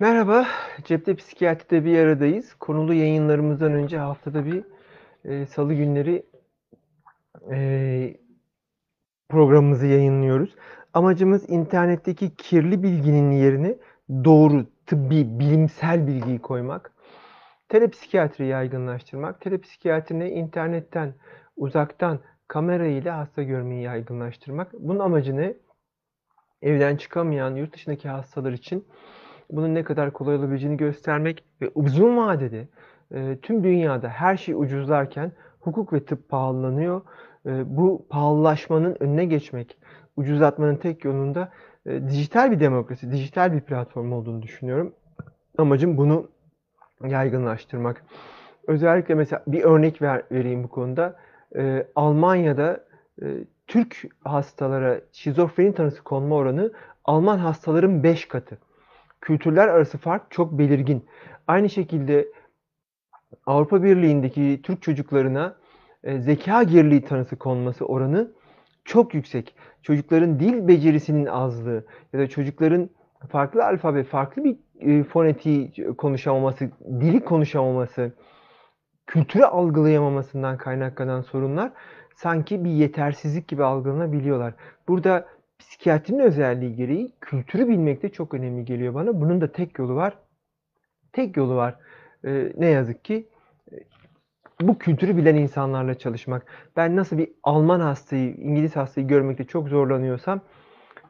Merhaba, Cepte Psikiyatri'de bir aradayız. Konulu yayınlarımızdan önce haftada bir e, salı günleri e, programımızı yayınlıyoruz. Amacımız internetteki kirli bilginin yerine doğru, tıbbi, bilimsel bilgiyi koymak. Telepsikiyatriyi yaygınlaştırmak. Telepsikiyatrine internetten, uzaktan, kamera ile hasta görmeyi yaygınlaştırmak. Bunun amacı ne? Evden çıkamayan yurt dışındaki hastalar için bunun ne kadar kolay olabileceğini göstermek ve uzun vadede e, tüm dünyada her şey ucuzlarken hukuk ve tıp pahalanıyor. E, bu pahalılaşmanın önüne geçmek, ucuzlatmanın tek yolunda e, dijital bir demokrasi, dijital bir platform olduğunu düşünüyorum. Amacım bunu yaygınlaştırmak. Özellikle mesela bir örnek ver, vereyim bu konuda. E, Almanya'da e, Türk hastalara şizofreni tanısı konma oranı Alman hastaların 5 katı kültürler arası fark çok belirgin. Aynı şekilde Avrupa Birliği'ndeki Türk çocuklarına e, zeka geriliği tanısı konması oranı çok yüksek. Çocukların dil becerisinin azlığı ya da çocukların farklı alfabe, farklı bir e, fonetiği konuşamaması, dili konuşamaması, kültürü algılayamamasından kaynaklanan sorunlar sanki bir yetersizlik gibi algılanabiliyorlar. Burada psikiyatrinin özelliği gereği kültürü bilmek de çok önemli geliyor bana. Bunun da tek yolu var. Tek yolu var. Ee, ne yazık ki e, bu kültürü bilen insanlarla çalışmak. Ben nasıl bir Alman hastayı, İngiliz hastayı görmekte çok zorlanıyorsam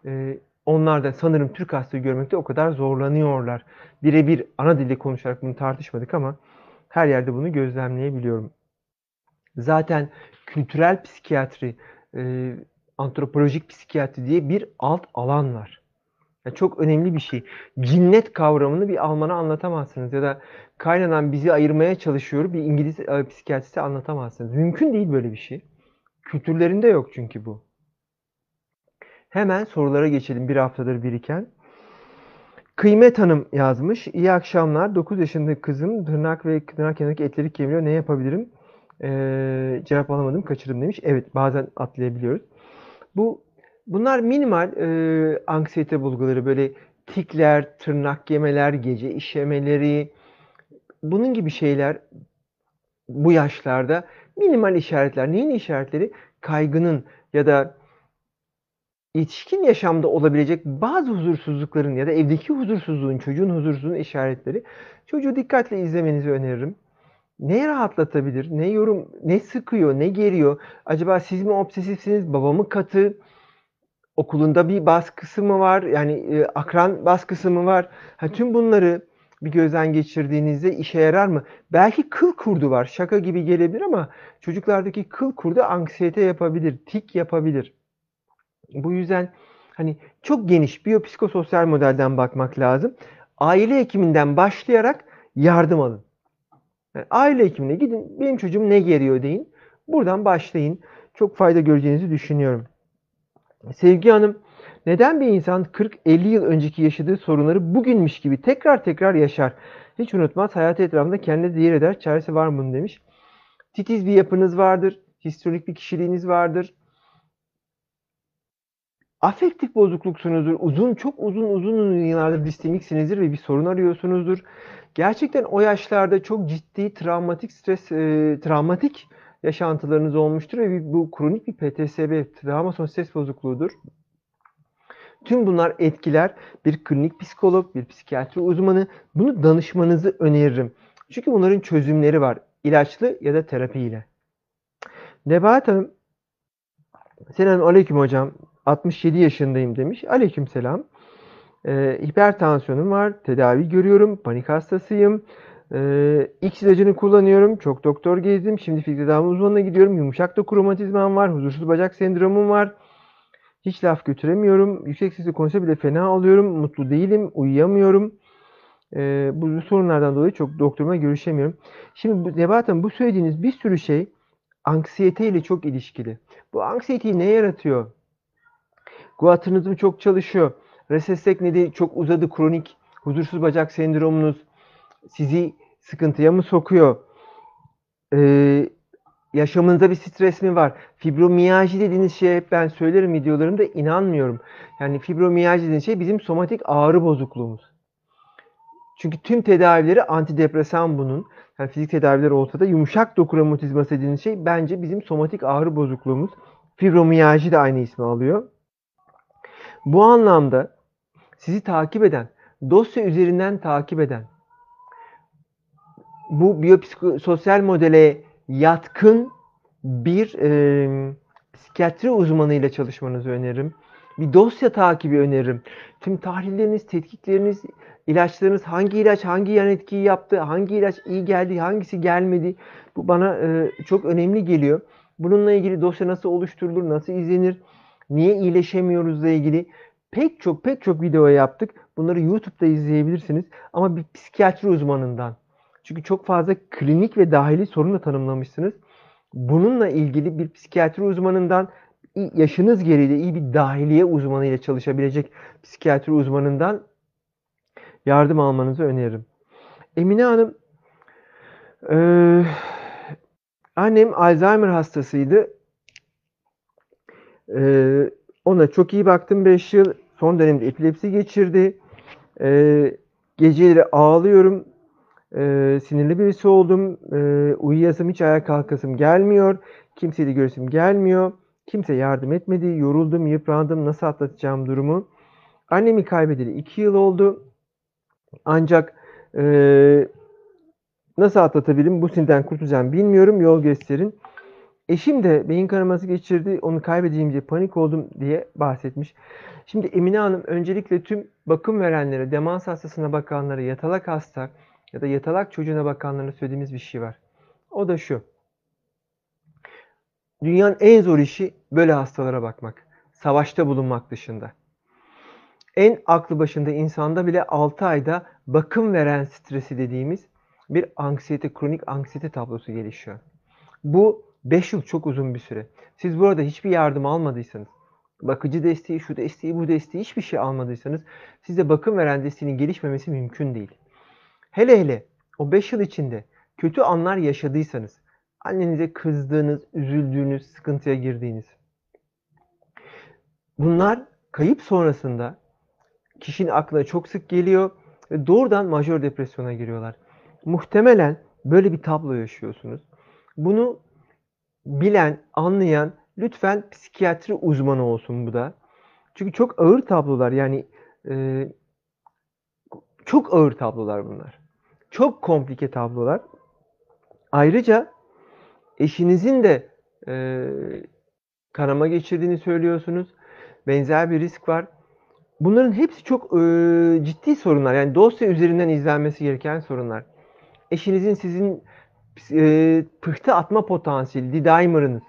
e, onlar da sanırım Türk hastayı görmekte o kadar zorlanıyorlar. Birebir ana dilde konuşarak bunu tartışmadık ama her yerde bunu gözlemleyebiliyorum. Zaten kültürel psikiyatri e, antropolojik psikiyatri diye bir alt alan var. Yani çok önemli bir şey. Cinnet kavramını bir Alman'a anlatamazsınız ya da kaynanan bizi ayırmaya çalışıyor bir İngiliz e, psikiyatristi anlatamazsınız. Mümkün değil böyle bir şey. Kültürlerinde yok çünkü bu. Hemen sorulara geçelim bir haftadır biriken. Kıymet Hanım yazmış. İyi akşamlar. 9 yaşında kızım tırnak ve tırnak yanındaki etleri kemiriyor. Ne yapabilirim? Ee, cevap alamadım. Kaçırdım demiş. Evet bazen atlayabiliyoruz. Bu bunlar minimal e, anksiyete bulguları böyle tikler, tırnak yemeler, gece işemeleri bunun gibi şeyler bu yaşlarda minimal işaretler. Neyin işaretleri? Kaygının ya da yetişkin yaşamda olabilecek bazı huzursuzlukların ya da evdeki huzursuzluğun, çocuğun huzursuzluğun işaretleri. Çocuğu dikkatle izlemenizi öneririm. Ne rahatlatabilir? Ne yorum, ne sıkıyor, ne geriyor? Acaba siz mi obsesifsiniz, baba mı katı? Okulunda bir baskısı mı var? Yani e, akran baskısı mı var? Ha, tüm bunları bir gözden geçirdiğinizde işe yarar mı? Belki kıl kurdu var. Şaka gibi gelebilir ama çocuklardaki kıl kurdu anksiyete yapabilir, tik yapabilir. Bu yüzden hani çok geniş biyopsikososyal modelden bakmak lazım. Aile hekiminden başlayarak yardım alın. Yani aile hekimine gidin, benim çocuğum ne geriyor deyin. Buradan başlayın. Çok fayda göreceğinizi düşünüyorum. Sevgi Hanım, neden bir insan 40-50 yıl önceki yaşadığı sorunları bugünmüş gibi tekrar tekrar yaşar? Hiç unutmaz, hayatı etrafında kendine değer eder, çaresi var mı bunun demiş. Titiz bir yapınız vardır, historik bir kişiliğiniz vardır. Afektif bozukluksunuzdur, uzun, çok uzun uzun yıllardır distemiksinizdir ve bir sorun arıyorsunuzdur. Gerçekten o yaşlarda çok ciddi travmatik stres, e, travmatik yaşantılarınız olmuştur ve bu kronik bir PTSD, travma son stres bozukluğudur. Tüm bunlar etkiler bir klinik psikolog, bir psikiyatri uzmanı. Bunu danışmanızı öneririm. Çünkü bunların çözümleri var. İlaçlı ya da terapiyle. Nebahat Hanım, Selamun Aleyküm hocam. 67 yaşındayım demiş. Aleyküm selam. E, hipertansiyonum var. Tedavi görüyorum. Panik hastasıyım. E, X ilacını kullanıyorum. Çok doktor gezdim. Şimdi tedavi uzmanına gidiyorum. Yumuşak doku romatizmam var. Huzursuz bacak sendromum var. Hiç laf götüremiyorum. Yüksek sesle konuşsa bile fena alıyorum. Mutlu değilim. Uyuyamıyorum. E, bu sorunlardan dolayı çok doktoruma görüşemiyorum. Şimdi Nebahat Hanım bu söylediğiniz bir sürü şey anksiyete ile çok ilişkili. Bu anksiyeteyi ne yaratıyor? Guatrinizm çok çalışıyor. Resestek nedi çok uzadı kronik huzursuz bacak sendromunuz sizi sıkıntıya mı sokuyor? Ee, yaşamınızda bir stres mi var? Fibromiyalji dediğiniz şeye hep ben söylerim videolarımda inanmıyorum. Yani fibromiyalji dediğiniz şey bizim somatik ağrı bozukluğumuz. Çünkü tüm tedavileri antidepresan bunun. Yani fizik tedaviler olsa da yumuşak doku romatizması dediğiniz şey bence bizim somatik ağrı bozukluğumuz. Fibromiyalji de aynı ismi alıyor. Bu anlamda sizi takip eden, dosya üzerinden takip eden, bu biyopsikososyal modele yatkın bir e, psikiyatri uzmanıyla çalışmanızı öneririm. Bir dosya takibi öneririm. Tüm tahlilleriniz, tetkikleriniz, ilaçlarınız hangi ilaç hangi yan etkiyi yaptı, hangi ilaç iyi geldi, hangisi gelmedi. Bu bana e, çok önemli geliyor. Bununla ilgili dosya nasıl oluşturulur, nasıl izlenir, niye iyileşemiyoruzla ilgili pek çok pek çok video yaptık. Bunları YouTube'da izleyebilirsiniz. Ama bir psikiyatri uzmanından. Çünkü çok fazla klinik ve dahili sorun da tanımlamışsınız. Bununla ilgili bir psikiyatri uzmanından yaşınız gereği iyi bir dahiliye uzmanıyla çalışabilecek psikiyatri uzmanından yardım almanızı öneririm. Emine Hanım, e, annem Alzheimer hastasıydı. E, ona çok iyi baktım 5 yıl. Son dönemde epilepsi geçirdi. E, geceleri ağlıyorum. E, sinirli birisi oldum. E, uyuyasım hiç ayağa kalkasım gelmiyor. Kimseyle göresim gelmiyor. Kimse yardım etmedi. Yoruldum, yıprandım. Nasıl atlatacağım durumu? Annemi kaybedeli 2 yıl oldu. Ancak e, nasıl atlatabilirim? Bu sinirden kurtulacağım bilmiyorum. Yol gösterin. Eşim de beyin kanaması geçirdi. Onu kaybedeceğim diye panik oldum diye bahsetmiş. Şimdi Emine Hanım öncelikle tüm bakım verenlere, demans hastasına bakanlara, yatalak hasta ya da yatalak çocuğuna bakanlara söylediğimiz bir şey var. O da şu. Dünyanın en zor işi böyle hastalara bakmak. Savaşta bulunmak dışında. En aklı başında insanda bile 6 ayda bakım veren stresi dediğimiz bir anksiyete, kronik anksiyete tablosu gelişiyor. Bu 5 yıl çok uzun bir süre. Siz burada hiçbir yardım almadıysanız, bakıcı desteği, şu desteği, bu desteği hiçbir şey almadıysanız size bakım veren desteğinin gelişmemesi mümkün değil. Hele hele o 5 yıl içinde kötü anlar yaşadıysanız, annenize kızdığınız, üzüldüğünüz, sıkıntıya girdiğiniz. Bunlar kayıp sonrasında kişinin aklına çok sık geliyor ve doğrudan majör depresyona giriyorlar. Muhtemelen böyle bir tablo yaşıyorsunuz. Bunu bilen, anlayan lütfen psikiyatri uzmanı olsun bu da. Çünkü çok ağır tablolar yani e, çok ağır tablolar bunlar. Çok komplike tablolar. Ayrıca eşinizin de e, kanama geçirdiğini söylüyorsunuz. Benzer bir risk var. Bunların hepsi çok e, ciddi sorunlar. Yani dosya üzerinden izlenmesi gereken sorunlar. Eşinizin sizin e, pıhtı atma potansiyeli, D-dimer'ınız,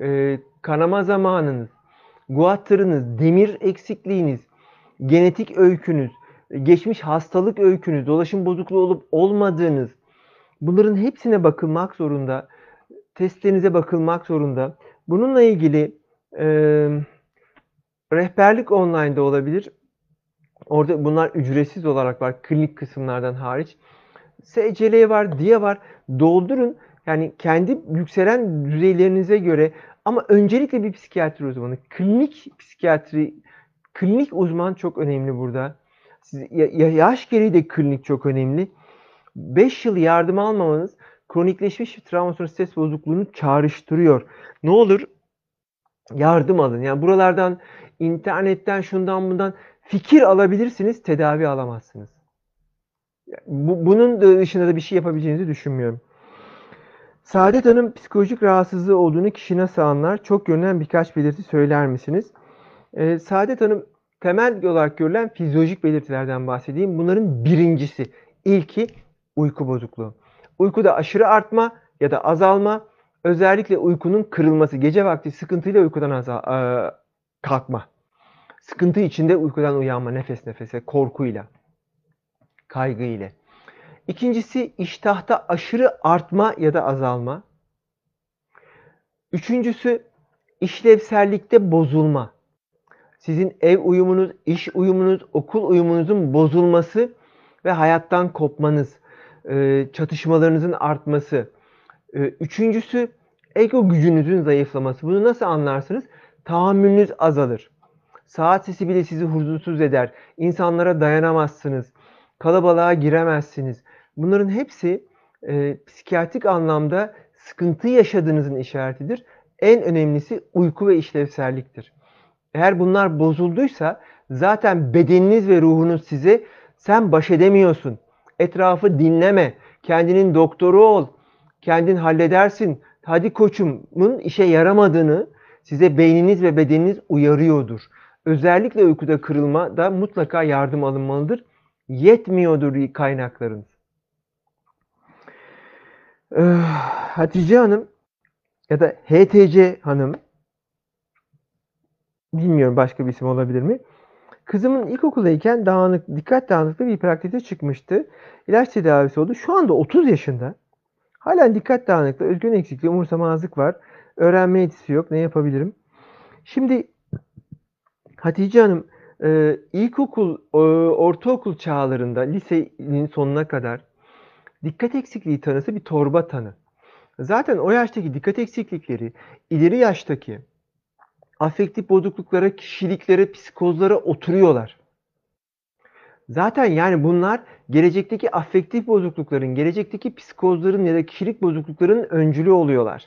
e, kanama zamanınız, guattırınız, demir eksikliğiniz, genetik öykünüz, geçmiş hastalık öykünüz, dolaşım bozukluğu olup olmadığınız bunların hepsine bakılmak zorunda. Testlerinize bakılmak zorunda. Bununla ilgili e, rehberlik online'da olabilir. Orada bunlar ücretsiz olarak var klinik kısımlardan hariç. SCL var, DIA var. Doldurun. Yani kendi yükselen düzeylerinize göre ama öncelikle bir psikiyatri uzmanı. Klinik psikiyatri, klinik uzman çok önemli burada. Siz, yaş gereği de klinik çok önemli. 5 yıl yardım almamanız kronikleşmiş bir travma sonrası stres bozukluğunu çağrıştırıyor. Ne olur yardım alın. Yani buralardan internetten şundan bundan fikir alabilirsiniz, tedavi alamazsınız. Bu, bunun dışında da bir şey yapabileceğinizi düşünmüyorum. Saadet Hanım psikolojik rahatsızlığı olduğunu kişi nasıl? Çok görünen birkaç belirti söyler misiniz? Ee, Saadet Hanım temel olarak görülen fizyolojik belirtilerden bahsedeyim. Bunların birincisi, ilki uyku bozukluğu. Uykuda aşırı artma ya da azalma, özellikle uykunun kırılması, gece vakti sıkıntıyla uykudan azal, e, kalkma. Sıkıntı içinde uykudan uyanma, nefes nefese, korkuyla kaygı ile. İkincisi iştahta aşırı artma ya da azalma. Üçüncüsü işlevsellikte bozulma. Sizin ev uyumunuz, iş uyumunuz, okul uyumunuzun bozulması ve hayattan kopmanız, e, çatışmalarınızın artması. E, üçüncüsü ego gücünüzün zayıflaması. Bunu nasıl anlarsınız? Tahammülünüz azalır. Saat sesi bile sizi huzursuz eder. İnsanlara dayanamazsınız kalabalığa giremezsiniz. Bunların hepsi e, psikiyatrik anlamda sıkıntı yaşadığınızın işaretidir. En önemlisi uyku ve işlevselliktir. Eğer bunlar bozulduysa zaten bedeniniz ve ruhunuz size sen baş edemiyorsun. Etrafı dinleme. Kendinin doktoru ol. Kendin halledersin. Hadi koçumun işe yaramadığını size beyniniz ve bedeniniz uyarıyordur. Özellikle uykuda kırılma da mutlaka yardım alınmalıdır. Yetmiyordur kaynaklarınız. Hatice Hanım ya da HTC Hanım bilmiyorum başka bir isim olabilir mi? Kızımın ilkokuldayken dağınık, dikkat dağınıklığı bir hiperaktivite çıkmıştı. İlaç tedavisi oldu. Şu anda 30 yaşında. Halen dikkat dağınıklığı, özgün eksikliği, umursamazlık var. Öğrenme yetisi yok. Ne yapabilirim? Şimdi Hatice Hanım e, ilkokul, e, ortaokul çağlarında lisenin sonuna kadar dikkat eksikliği tanısı bir torba tanı. Zaten o yaştaki dikkat eksiklikleri ileri yaştaki afektif bozukluklara, kişiliklere, psikozlara oturuyorlar. Zaten yani bunlar gelecekteki afektif bozuklukların, gelecekteki psikozların ya da kişilik bozukluklarının öncülü oluyorlar.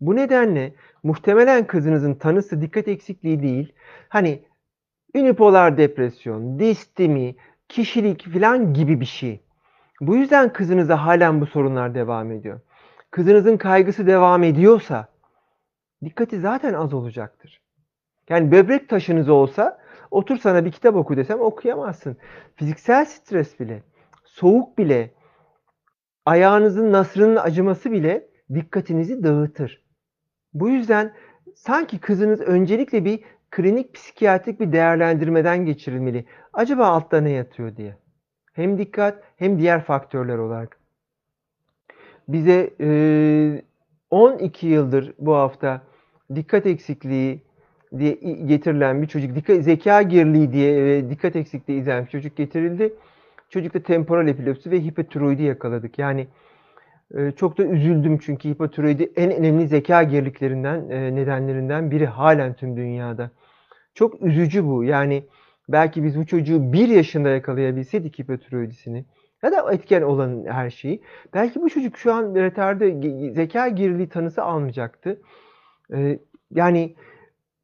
Bu nedenle muhtemelen kızınızın tanısı dikkat eksikliği değil. Hani unipolar depresyon, distimi, kişilik falan gibi bir şey. Bu yüzden kızınızda halen bu sorunlar devam ediyor. Kızınızın kaygısı devam ediyorsa dikkati zaten az olacaktır. Yani böbrek taşınız olsa otur sana bir kitap oku desem okuyamazsın. Fiziksel stres bile, soğuk bile, ayağınızın nasrının acıması bile dikkatinizi dağıtır. Bu yüzden sanki kızınız öncelikle bir klinik psikiyatrik bir değerlendirmeden geçirilmeli. Acaba altta ne yatıyor diye. Hem dikkat hem diğer faktörler olarak. Bize e, 12 yıldır bu hafta dikkat eksikliği diye getirilen bir çocuk, dikkat, zeka geriliği diye ve dikkat eksikliği izleyen bir çocuk getirildi. Çocukta temporal epilepsi ve hipotiroidi yakaladık. Yani e, çok da üzüldüm çünkü hipotiroidi en önemli zeka geriliklerinden, e, nedenlerinden biri halen tüm dünyada. Çok üzücü bu. Yani belki biz bu çocuğu bir yaşında yakalayabilseydik hipotiroidisini ya da etken olan her şeyi. Belki bu çocuk şu an retardö zeka geriliği tanısı almayacaktı. Ee, yani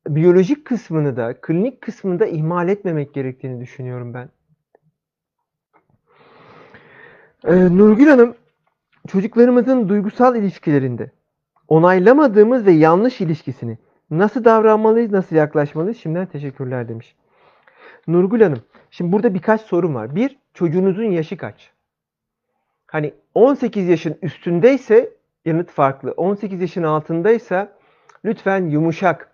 biyolojik kısmını da, klinik kısmını da ihmal etmemek gerektiğini düşünüyorum ben. Ee, Nurgül Hanım, çocuklarımızın duygusal ilişkilerinde onaylamadığımız ve yanlış ilişkisini nasıl davranmalıyız, nasıl yaklaşmalıyız? Şimdiden teşekkürler demiş. Nurgül Hanım, şimdi burada birkaç sorun var. Bir, çocuğunuzun yaşı kaç? Hani 18 yaşın üstündeyse yanıt farklı. 18 yaşın altındaysa lütfen yumuşak.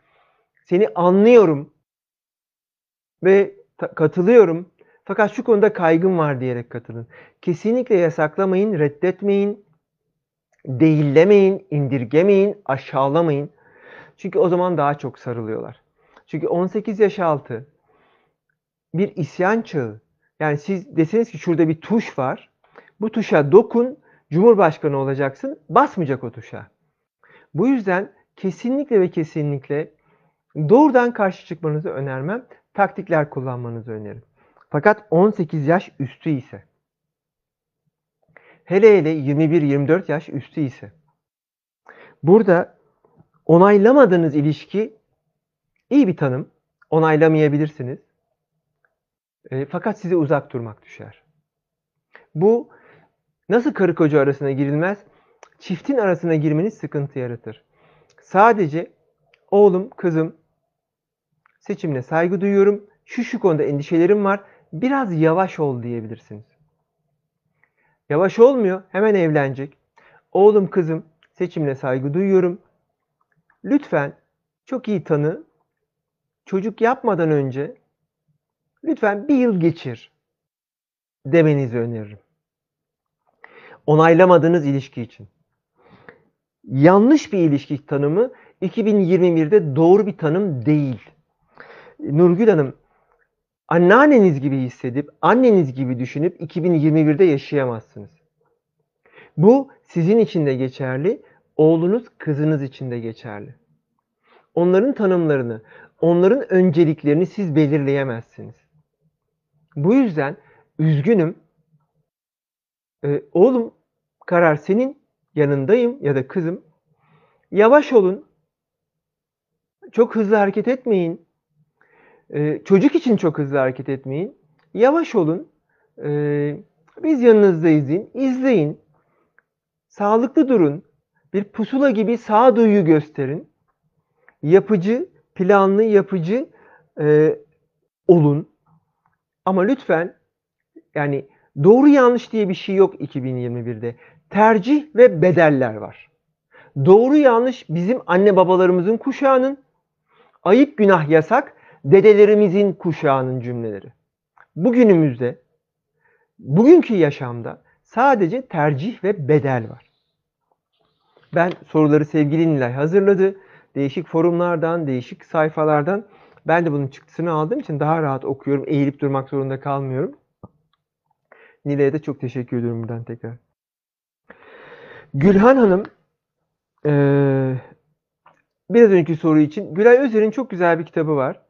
Seni anlıyorum ve katılıyorum. Fakat şu konuda kaygım var diyerek katılın. Kesinlikle yasaklamayın, reddetmeyin, değillemeyin, indirgemeyin, aşağılamayın. Çünkü o zaman daha çok sarılıyorlar. Çünkü 18 yaş altı bir isyan çağı. Yani siz deseniz ki şurada bir tuş var. Bu tuşa dokun, Cumhurbaşkanı olacaksın. Basmayacak o tuşa. Bu yüzden kesinlikle ve kesinlikle doğrudan karşı çıkmanızı önermem. Taktikler kullanmanızı öneririm. Fakat 18 yaş üstü ise hele hele 21-24 yaş üstü ise burada onaylamadığınız ilişki iyi bir tanım. Onaylamayabilirsiniz. E, fakat size uzak durmak düşer. Bu nasıl karı koca arasına girilmez? Çiftin arasına girmeniz sıkıntı yaratır. Sadece oğlum, kızım seçimine saygı duyuyorum. Şu şu konuda endişelerim var. Biraz yavaş ol diyebilirsiniz. Yavaş olmuyor. Hemen evlenecek. Oğlum, kızım seçimine saygı duyuyorum. Lütfen çok iyi tanı. Çocuk yapmadan önce lütfen bir yıl geçir demenizi öneririm. Onaylamadığınız ilişki için. Yanlış bir ilişki tanımı 2021'de doğru bir tanım değil. Nurgül Hanım, anneanneniz gibi hissedip, anneniz gibi düşünüp 2021'de yaşayamazsınız. Bu sizin için de geçerli, oğlunuz, kızınız için de geçerli. Onların tanımlarını, onların önceliklerini siz belirleyemezsiniz. Bu yüzden üzgünüm. Ee, oğlum karar senin yanındayım ya da kızım. Yavaş olun. Çok hızlı hareket etmeyin. Ee, çocuk için çok hızlı hareket etmeyin. Yavaş olun. Ee, biz yanınızdayız deyin. İzleyin. Sağlıklı durun. Bir pusula gibi sağduyu gösterin. Yapıcı, planlı, yapıcı e, olun. Ama lütfen yani doğru yanlış diye bir şey yok 2021'de. Tercih ve bedeller var. Doğru yanlış bizim anne babalarımızın kuşağının, ayıp günah yasak dedelerimizin kuşağının cümleleri. Bugünümüzde, bugünkü yaşamda sadece tercih ve bedel var. Ben soruları sevgili Nilay hazırladı. Değişik forumlardan, değişik sayfalardan ben de bunun çıktısını aldığım için daha rahat okuyorum. Eğilip durmak zorunda kalmıyorum. Nilay'a da çok teşekkür ediyorum buradan tekrar. Gülhan Hanım biraz önceki soru için Gülay Özer'in çok güzel bir kitabı var.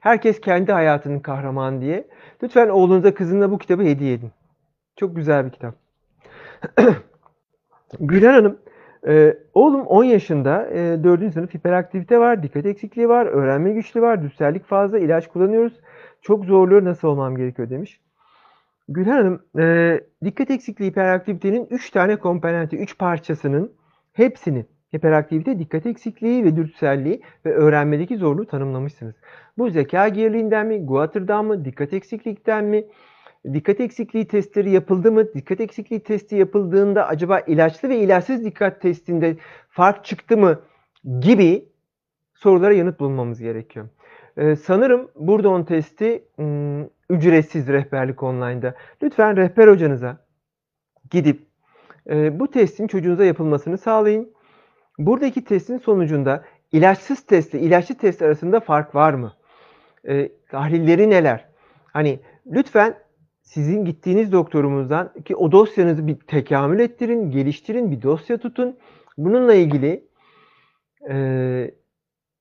Herkes kendi hayatının kahramanı diye. Lütfen oğlunuza kızınla bu kitabı hediye edin. Çok güzel bir kitap. Gülhan Hanım ee, oğlum 10 yaşında, e, 4. sınıf hiperaktivite var, dikkat eksikliği var, öğrenme güçlüğü var, düssellik fazla, ilaç kullanıyoruz. Çok zorluyor, nasıl olmam gerekiyor demiş. Gülhan Hanım, e, dikkat eksikliği hiperaktivitenin 3 tane komponenti, 3 parçasının hepsini hiperaktivite, dikkat eksikliği ve dürtüselliği ve öğrenmedeki zorluğu tanımlamışsınız. Bu zeka geriliğinden mi, Guatter'dan mı, dikkat eksiklikten mi, dikkat eksikliği testleri yapıldı mı? Dikkat eksikliği testi yapıldığında acaba ilaçlı ve ilaçsız dikkat testinde fark çıktı mı? Gibi sorulara yanıt bulmamız gerekiyor. Ee, sanırım burada on testi hmm, ücretsiz rehberlik online'da. Lütfen rehber hocanıza gidip e, bu testin çocuğunuza yapılmasını sağlayın. Buradaki testin sonucunda ilaçsız testle ilaçlı test arasında fark var mı? E, tahlilleri neler? Hani lütfen sizin gittiğiniz doktorumuzdan ki o dosyanızı bir tekamül ettirin, geliştirin, bir dosya tutun. Bununla ilgili e,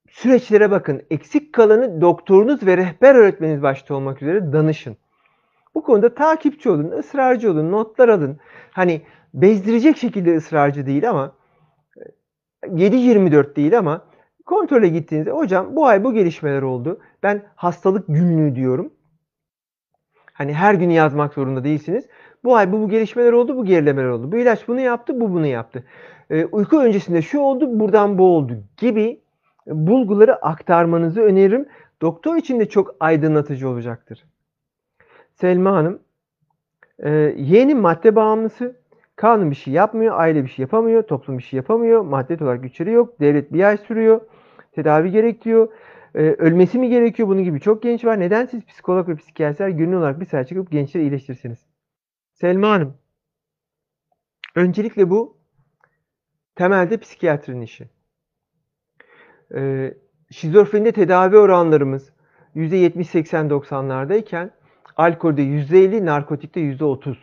süreçlere bakın. Eksik kalanı doktorunuz ve rehber öğretmeniniz başta olmak üzere danışın. Bu konuda takipçi olun, ısrarcı olun, notlar alın. Hani bezdirecek şekilde ısrarcı değil ama 7-24 değil ama kontrole gittiğinizde hocam bu ay bu gelişmeler oldu. Ben hastalık günlüğü diyorum. Hani her gün yazmak zorunda değilsiniz. Bu ay bu, bu gelişmeler oldu, bu gerilemeler oldu. Bu ilaç bunu yaptı, bu bunu yaptı. Ee, uyku öncesinde şu oldu, buradan bu oldu gibi bulguları aktarmanızı öneririm. Doktor için de çok aydınlatıcı olacaktır. Selma Hanım, e, yeğenin madde bağımlısı. Kanun bir şey yapmıyor, aile bir şey yapamıyor, toplum bir şey yapamıyor, madde olarak güçleri yok, devlet bir ay sürüyor, tedavi gerektiriyor. Ee, ölmesi mi gerekiyor? Bunun gibi çok genç var. Neden siz psikolog ve psikiyatristler gönüllü olarak bir sefer çıkıp gençleri iyileştirirsiniz? Selma Hanım. Öncelikle bu temelde psikiyatrinin işi. Ee, şizofrenide tedavi oranlarımız %70-80-90'lardayken alkolde %50, narkotikte %30.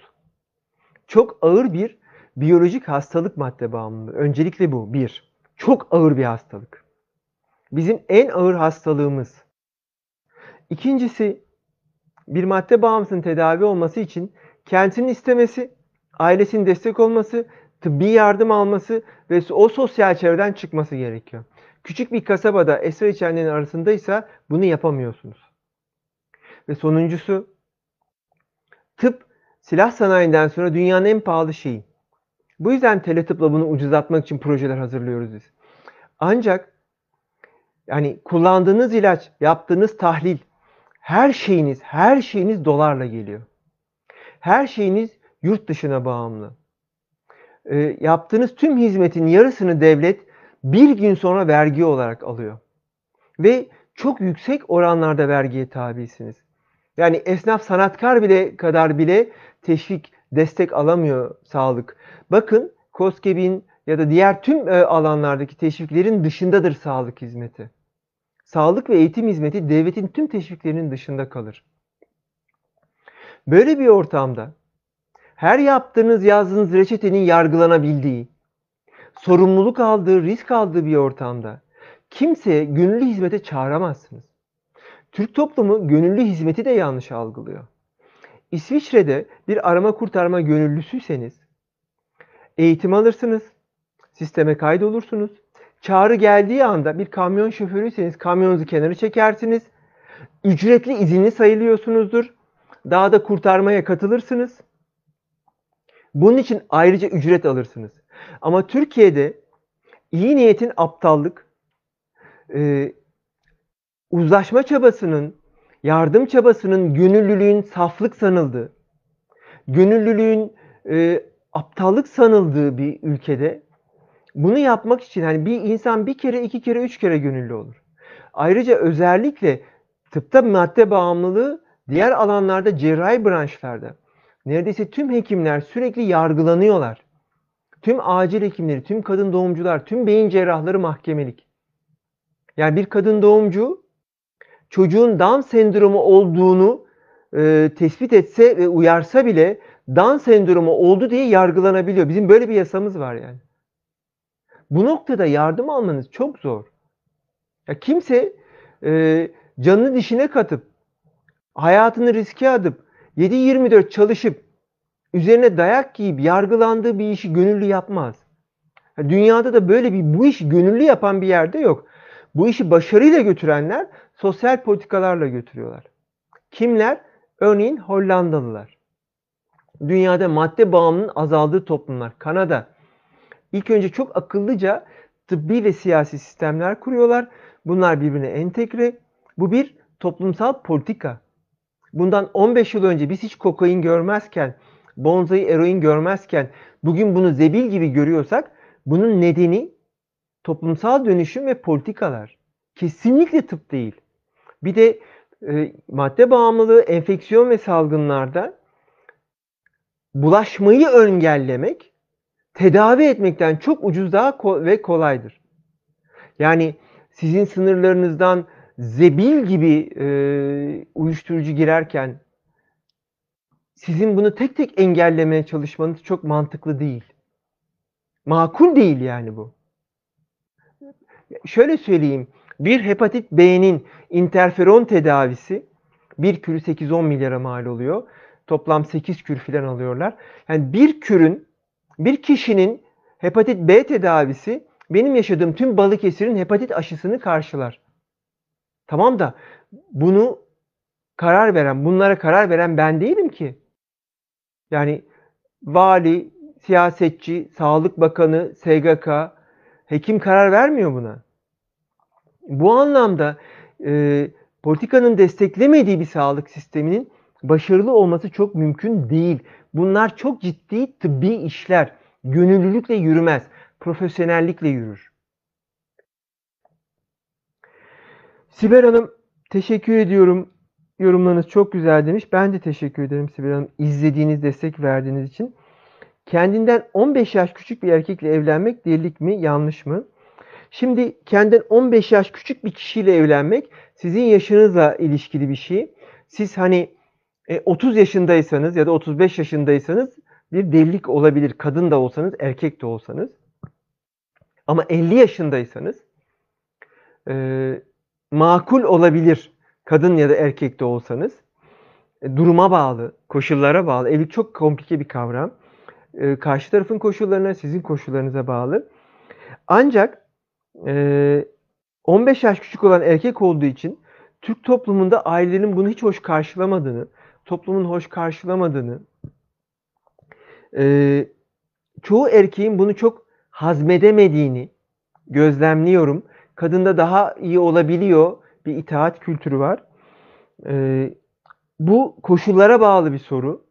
Çok ağır bir biyolojik hastalık madde bağımlılığı. Öncelikle bu. Bir. Çok ağır bir hastalık bizim en ağır hastalığımız. İkincisi bir madde bağımlısının tedavi olması için kendisinin istemesi, ailesinin destek olması, tıbbi yardım alması ve o sosyal çevreden çıkması gerekiyor. Küçük bir kasabada esrar içenlerin arasındaysa bunu yapamıyorsunuz. Ve sonuncusu tıp silah sanayinden sonra dünyanın en pahalı şeyi. Bu yüzden teletıpla bunu ucuzlatmak için projeler hazırlıyoruz biz. Ancak yani kullandığınız ilaç, yaptığınız tahlil, her şeyiniz, her şeyiniz dolarla geliyor. Her şeyiniz yurt dışına bağımlı. E, yaptığınız tüm hizmetin yarısını devlet bir gün sonra vergi olarak alıyor. Ve çok yüksek oranlarda vergiye tabisiniz. Yani esnaf sanatkar bile kadar bile teşvik, destek alamıyor sağlık. Bakın COSGAP'in ya da diğer tüm e, alanlardaki teşviklerin dışındadır sağlık hizmeti sağlık ve eğitim hizmeti devletin tüm teşviklerinin dışında kalır. Böyle bir ortamda her yaptığınız yazdığınız reçetenin yargılanabildiği, sorumluluk aldığı, risk aldığı bir ortamda kimseye gönüllü hizmete çağıramazsınız. Türk toplumu gönüllü hizmeti de yanlış algılıyor. İsviçre'de bir arama kurtarma gönüllüsüyseniz eğitim alırsınız, sisteme kaydolursunuz. Çağrı geldiği anda bir kamyon şoförüyseniz kamyonunuzu kenara çekersiniz. Ücretli izinli sayılıyorsunuzdur. Dağda kurtarmaya katılırsınız. Bunun için ayrıca ücret alırsınız. Ama Türkiye'de iyi niyetin aptallık, e, uzlaşma çabasının, yardım çabasının, gönüllülüğün saflık sanıldığı, gönüllülüğün e, aptallık sanıldığı bir ülkede bunu yapmak için hani bir insan bir kere, iki kere, üç kere gönüllü olur. Ayrıca özellikle tıpta madde bağımlılığı diğer alanlarda cerrahi branşlarda neredeyse tüm hekimler sürekli yargılanıyorlar. Tüm acil hekimleri, tüm kadın doğumcular, tüm beyin cerrahları mahkemelik. Yani bir kadın doğumcu çocuğun Down sendromu olduğunu e, tespit etse ve uyarsa bile Down sendromu oldu diye yargılanabiliyor. Bizim böyle bir yasamız var yani. Bu noktada yardım almanız çok zor. Ya kimse e, canını dişine katıp hayatını riske atıp 7-24 çalışıp üzerine dayak giyip yargılandığı bir işi gönüllü yapmaz. Dünyada da böyle bir bu işi gönüllü yapan bir yerde yok. Bu işi başarıyla götürenler sosyal politikalarla götürüyorlar. Kimler? Örneğin Hollandalılar. Dünyada madde bağımlılığının azaldığı toplumlar. Kanada. İlk önce çok akıllıca tıbbi ve siyasi sistemler kuruyorlar. Bunlar birbirine entegre. Bu bir toplumsal politika. Bundan 15 yıl önce biz hiç kokain görmezken, bonzai eroin görmezken bugün bunu zebil gibi görüyorsak bunun nedeni toplumsal dönüşüm ve politikalar. Kesinlikle tıp değil. Bir de e, madde bağımlılığı enfeksiyon ve salgınlarda bulaşmayı engellemek tedavi etmekten çok ucuz daha ko- ve kolaydır. Yani sizin sınırlarınızdan zebil gibi e, uyuşturucu girerken sizin bunu tek tek engellemeye çalışmanız çok mantıklı değil. Makul değil yani bu. Şöyle söyleyeyim. Bir hepatit B'nin interferon tedavisi bir kürü 8-10 milyara mal oluyor. Toplam 8 kür filan alıyorlar. Yani bir kürün, bir kişinin hepatit B tedavisi benim yaşadığım tüm Balıkesir'in hepatit aşısını karşılar. Tamam da bunu karar veren, bunlara karar veren ben değilim ki. Yani vali, siyasetçi, sağlık bakanı, SGK, hekim karar vermiyor buna. Bu anlamda e, politikanın desteklemediği bir sağlık sisteminin başarılı olması çok mümkün değil. Bunlar çok ciddi tıbbi işler. Gönüllülükle yürümez, profesyonellikle yürür. Sibel Hanım teşekkür ediyorum. Yorumlarınız çok güzel demiş. Ben de teşekkür ederim Sibel Hanım. İzlediğiniz, destek verdiğiniz için. Kendinden 15 yaş küçük bir erkekle evlenmek delilik mi, yanlış mı? Şimdi kendinden 15 yaş küçük bir kişiyle evlenmek sizin yaşınızla ilişkili bir şey. Siz hani 30 e, yaşındaysanız ya da 35 yaşındaysanız bir delilik olabilir. Kadın da olsanız, erkek de olsanız. Ama 50 yaşındaysanız e, makul olabilir. Kadın ya da erkek de olsanız. E, duruma bağlı, koşullara bağlı. Evlilik çok komplike bir kavram. E, karşı tarafın koşullarına, sizin koşullarınıza bağlı. Ancak e, 15 yaş küçük olan erkek olduğu için Türk toplumunda ailelerin bunu hiç hoş karşılamadığını, toplumun hoş karşılamadığını, e, çoğu erkeğin bunu çok hazmedemediğini gözlemliyorum. Kadında daha iyi olabiliyor bir itaat kültürü var. E, bu koşullara bağlı bir soru.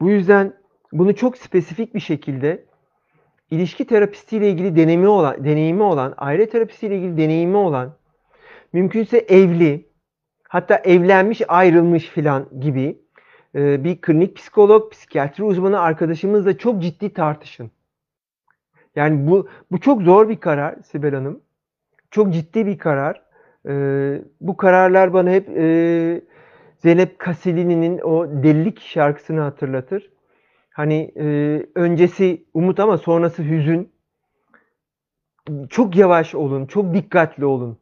Bu yüzden bunu çok spesifik bir şekilde ilişki terapistiyle ilgili deneyimi olan, deneyimi olan, aile terapistiyle ilgili deneyimi olan, mümkünse evli, hatta evlenmiş, ayrılmış filan gibi e, bir klinik psikolog, psikiyatri uzmanı arkadaşımızla çok ciddi tartışın. Yani bu bu çok zor bir karar Sibel Hanım. Çok ciddi bir karar. E, bu kararlar bana hep e, Zeynep Kaselini'nin o delilik şarkısını hatırlatır. Hani öncesi umut ama sonrası hüzün. Çok yavaş olun, çok dikkatli olun.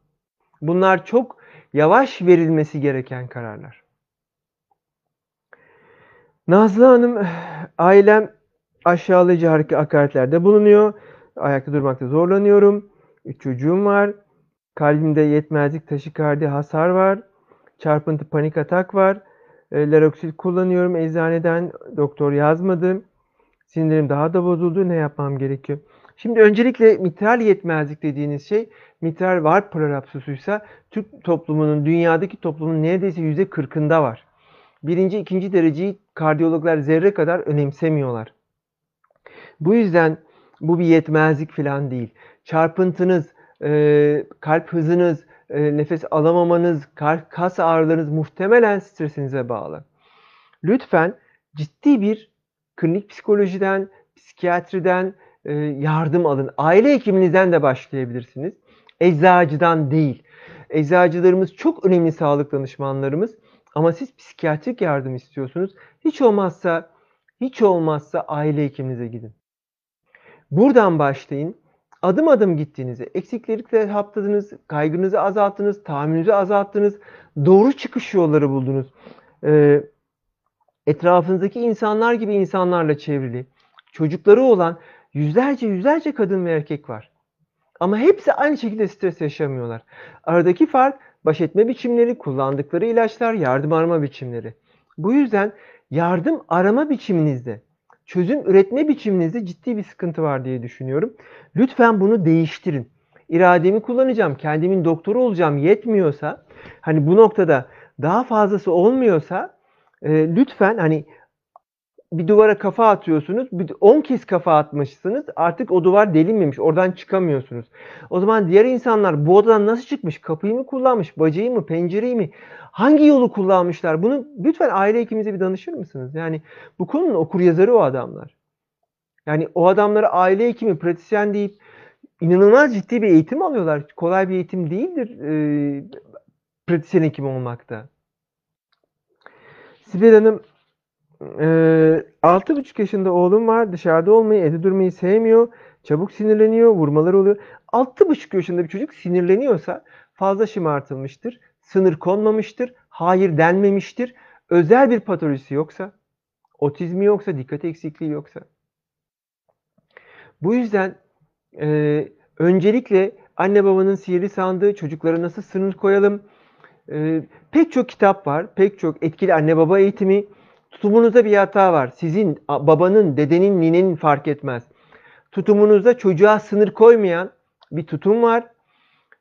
Bunlar çok yavaş verilmesi gereken kararlar. Nazlı Hanım, ailem aşağılayıcı hakaretlerde bulunuyor. Ayakta durmakta zorlanıyorum. Üç çocuğum var. Kalbimde yetmezlik, taşikardi, hasar var. Çarpıntı, panik atak var. E, kullanıyorum eczaneden. Doktor yazmadı. Sinirlerim daha da bozuldu. Ne yapmam gerekiyor? Şimdi öncelikle mitral yetmezlik dediğiniz şey mitral var prolapsusuysa Türk toplumunun, dünyadaki toplumun neredeyse yüzde 40'ında var. Birinci, ikinci dereceyi kardiyologlar zerre kadar önemsemiyorlar. Bu yüzden bu bir yetmezlik falan değil. Çarpıntınız, e, kalp hızınız, e, nefes alamamanız, kas ağrılarınız muhtemelen stresinize bağlı. Lütfen ciddi bir klinik psikolojiden, psikiyatriden yardım alın. Aile hekiminizden de başlayabilirsiniz. Eczacıdan değil. Eczacılarımız çok önemli sağlık danışmanlarımız ama siz psikiyatrik yardım istiyorsunuz. Hiç olmazsa hiç olmazsa aile hekiminize gidin. Buradan başlayın. Adım adım gittiğinizde eksiklikleri hapladınız, kaygınızı azalttınız, tahammülünüzü azalttınız, doğru çıkış yolları buldunuz. Ee, etrafınızdaki insanlar gibi insanlarla çevrili, çocukları olan yüzlerce yüzlerce kadın ve erkek var. Ama hepsi aynı şekilde stres yaşamıyorlar. Aradaki fark baş etme biçimleri, kullandıkları ilaçlar, yardım arama biçimleri. Bu yüzden yardım arama biçiminizde, çözüm üretme biçiminizde ciddi bir sıkıntı var diye düşünüyorum. Lütfen bunu değiştirin. İrademi kullanacağım, kendimin doktoru olacağım yetmiyorsa, hani bu noktada daha fazlası olmuyorsa e, lütfen hani bir duvara kafa atıyorsunuz. 10 kez kafa atmışsınız. Artık o duvar delinmemiş. Oradan çıkamıyorsunuz. O zaman diğer insanlar bu odadan nasıl çıkmış? Kapıyı mı kullanmış? Bacayı mı? Pencereyi mi? Hangi yolu kullanmışlar? Bunu lütfen aile hekimimize bir danışır mısınız? Yani bu konunun okur yazarı o adamlar. Yani o adamlara aile hekimi, pratisyen deyip inanılmaz ciddi bir eğitim alıyorlar. Kolay bir eğitim değildir e, pratisyen hekim olmakta. Sibel Hanım ee, 6,5 yaşında oğlum var. Dışarıda olmayı, evde durmayı sevmiyor. Çabuk sinirleniyor, vurmalar oluyor. 6,5 yaşında bir çocuk sinirleniyorsa fazla şımartılmıştır. Sınır konmamıştır. Hayır denmemiştir. Özel bir patolojisi yoksa, otizmi yoksa, dikkat eksikliği yoksa. Bu yüzden e, öncelikle anne babanın sihirli sandığı çocuklara nasıl sınır koyalım? E, pek çok kitap var. Pek çok etkili anne baba eğitimi Tutumunuzda bir hata var. Sizin, babanın, dedenin, ninenin fark etmez. Tutumunuzda çocuğa sınır koymayan bir tutum var.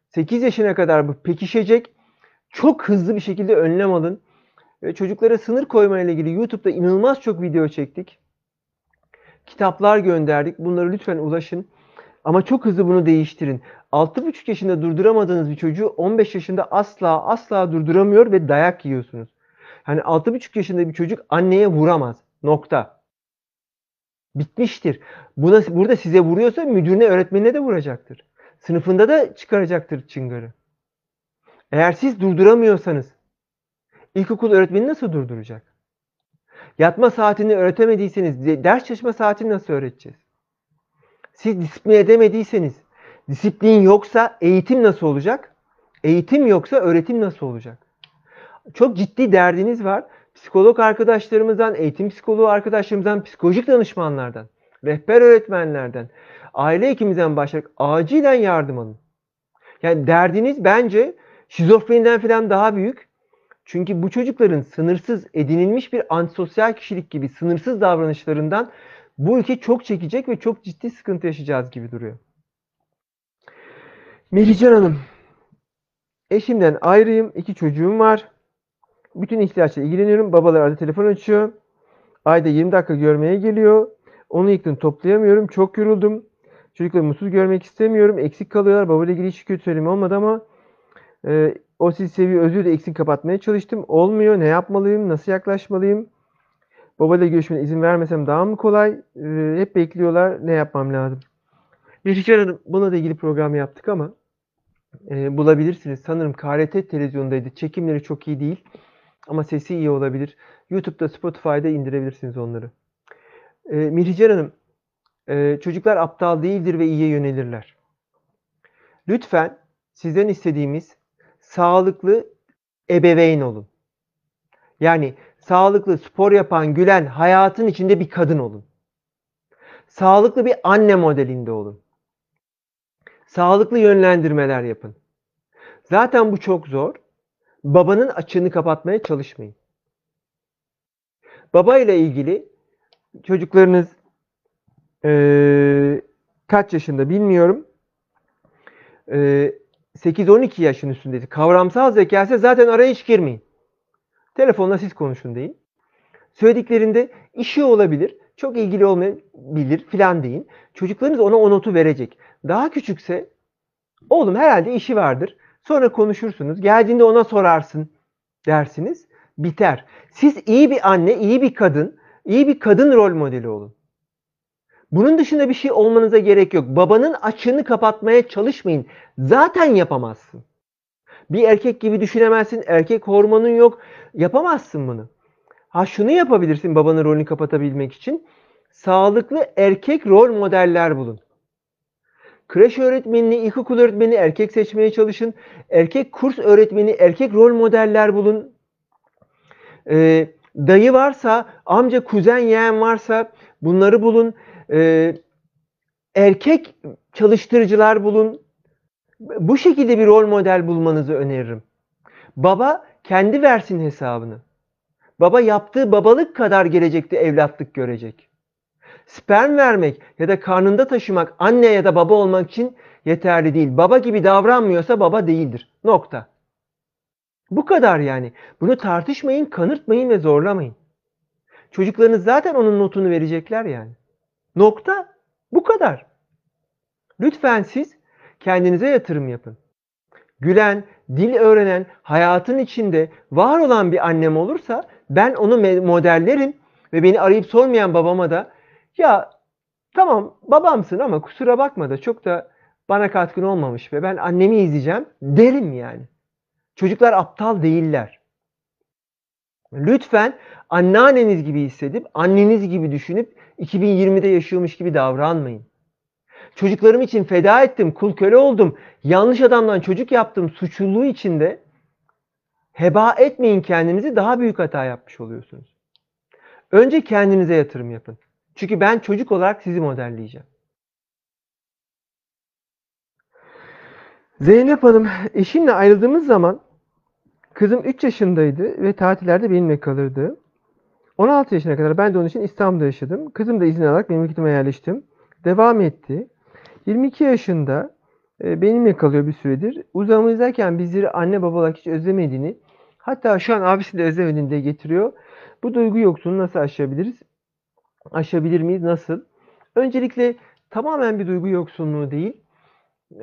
8 yaşına kadar bu pekişecek. Çok hızlı bir şekilde önlem alın. Çocuklara sınır koyma ile ilgili YouTube'da inanılmaz çok video çektik. Kitaplar gönderdik. Bunları lütfen ulaşın. Ama çok hızlı bunu değiştirin. 6,5 yaşında durduramadığınız bir çocuğu 15 yaşında asla asla durduramıyor ve dayak yiyorsunuz. Hani 6,5 yaşında bir çocuk anneye vuramaz. Nokta. Bitmiştir. Buna, burada size vuruyorsa müdürüne, öğretmenine de vuracaktır. Sınıfında da çıkaracaktır çıngarı. Eğer siz durduramıyorsanız ilkokul öğretmeni nasıl durduracak? Yatma saatini öğretemediyseniz ders çalışma saatini nasıl öğreteceğiz? Siz disiplin edemediyseniz, disiplin yoksa eğitim nasıl olacak? Eğitim yoksa öğretim nasıl olacak? Çok ciddi derdiniz var. Psikolog arkadaşlarımızdan, eğitim psikoloğu arkadaşlarımızdan, psikolojik danışmanlardan, rehber öğretmenlerden, aile hekimimizden başlayarak acilen yardım alın. Yani derdiniz bence şizofreniden falan daha büyük. Çünkü bu çocukların sınırsız edinilmiş bir antisosyal kişilik gibi sınırsız davranışlarından bu ülke çok çekecek ve çok ciddi sıkıntı yaşayacağız gibi duruyor. Melihcan Hanım, eşimden ayrıyım, iki çocuğum var. Bütün ihtiyaçla ilgileniyorum. Babalar arada telefon açıyor. Ayda 20 dakika görmeye geliyor. Onu yıktım toplayamıyorum. Çok yoruldum. Çocukları mutsuz görmek istemiyorum. Eksik kalıyorlar. Babayla ilgili hiç kötü söyleme olmadı ama e, o sizi seviyor özür de eksik kapatmaya çalıştım. Olmuyor. Ne yapmalıyım? Nasıl yaklaşmalıyım? Babayla görüşmene izin vermesem daha mı kolay? E, hep bekliyorlar. Ne yapmam lazım? Biricik Hanım buna da ilgili program yaptık ama e, bulabilirsiniz. Sanırım KRT televizyondaydı. Çekimleri çok iyi değil. Ama sesi iyi olabilir. YouTube'da, Spotify'da indirebilirsiniz onları. E, Mihrican Hanım, e, çocuklar aptal değildir ve iyiye yönelirler. Lütfen sizden istediğimiz sağlıklı ebeveyn olun. Yani sağlıklı, spor yapan, gülen, hayatın içinde bir kadın olun. Sağlıklı bir anne modelinde olun. Sağlıklı yönlendirmeler yapın. Zaten bu çok zor. Babanın açığını kapatmaya çalışmayın. Baba ile ilgili çocuklarınız ee, kaç yaşında bilmiyorum. Ee, 8-12 yaşın üstündeki kavramsal zekası zaten araya hiç girmeyin. Telefonla siz konuşun deyin. Söylediklerinde işi olabilir, çok ilgili olmayabilir filan deyin. Çocuklarınız ona o notu verecek. Daha küçükse oğlum herhalde işi vardır. Sonra konuşursunuz. Geldiğinde ona sorarsın dersiniz. Biter. Siz iyi bir anne, iyi bir kadın, iyi bir kadın rol modeli olun. Bunun dışında bir şey olmanıza gerek yok. Babanın açığını kapatmaya çalışmayın. Zaten yapamazsın. Bir erkek gibi düşünemezsin. Erkek hormonun yok. Yapamazsın bunu. Ha şunu yapabilirsin babanın rolünü kapatabilmek için. Sağlıklı erkek rol modeller bulun. Kreş öğretmenini, ilkokul öğretmeni erkek seçmeye çalışın. Erkek kurs öğretmeni, erkek rol modeller bulun. Ee, dayı varsa, amca, kuzen, yeğen varsa bunları bulun. Ee, erkek çalıştırıcılar bulun. Bu şekilde bir rol model bulmanızı öneririm. Baba kendi versin hesabını. Baba yaptığı babalık kadar gelecekte evlatlık görecek. Sperm vermek ya da karnında taşımak anne ya da baba olmak için yeterli değil. Baba gibi davranmıyorsa baba değildir. Nokta. Bu kadar yani. Bunu tartışmayın, kanırtmayın ve zorlamayın. Çocuklarınız zaten onun notunu verecekler yani. Nokta. Bu kadar. Lütfen siz kendinize yatırım yapın. Gülen, dil öğrenen, hayatın içinde var olan bir annem olursa ben onu modellerim ve beni arayıp sormayan babama da ya tamam babamsın ama kusura bakma da çok da bana katkın olmamış ve ben annemi izleyeceğim derim yani. Çocuklar aptal değiller. Lütfen anneanneniz gibi hissedip, anneniz gibi düşünüp 2020'de yaşıyormuş gibi davranmayın. Çocuklarım için feda ettim, kul köle oldum, yanlış adamdan çocuk yaptım suçluluğu içinde heba etmeyin kendinizi daha büyük hata yapmış oluyorsunuz. Önce kendinize yatırım yapın. Çünkü ben çocuk olarak sizi modelleyeceğim. Zeynep Hanım, eşimle ayrıldığımız zaman kızım 3 yaşındaydı ve tatillerde benimle kalırdı. 16 yaşına kadar ben de onun için İstanbul'da yaşadım. Kızım da izin alarak memleketime yerleştim. Devam etti. 22 yaşında e, benimle kalıyor bir süredir. Uzamı izlerken bizleri anne baba olarak hiç özlemediğini, hatta şu an abisi de özlemediğini de getiriyor. Bu duygu yoksunluğu nasıl aşabiliriz? Aşabilir miyiz? Nasıl? Öncelikle tamamen bir duygu yoksunluğu değil,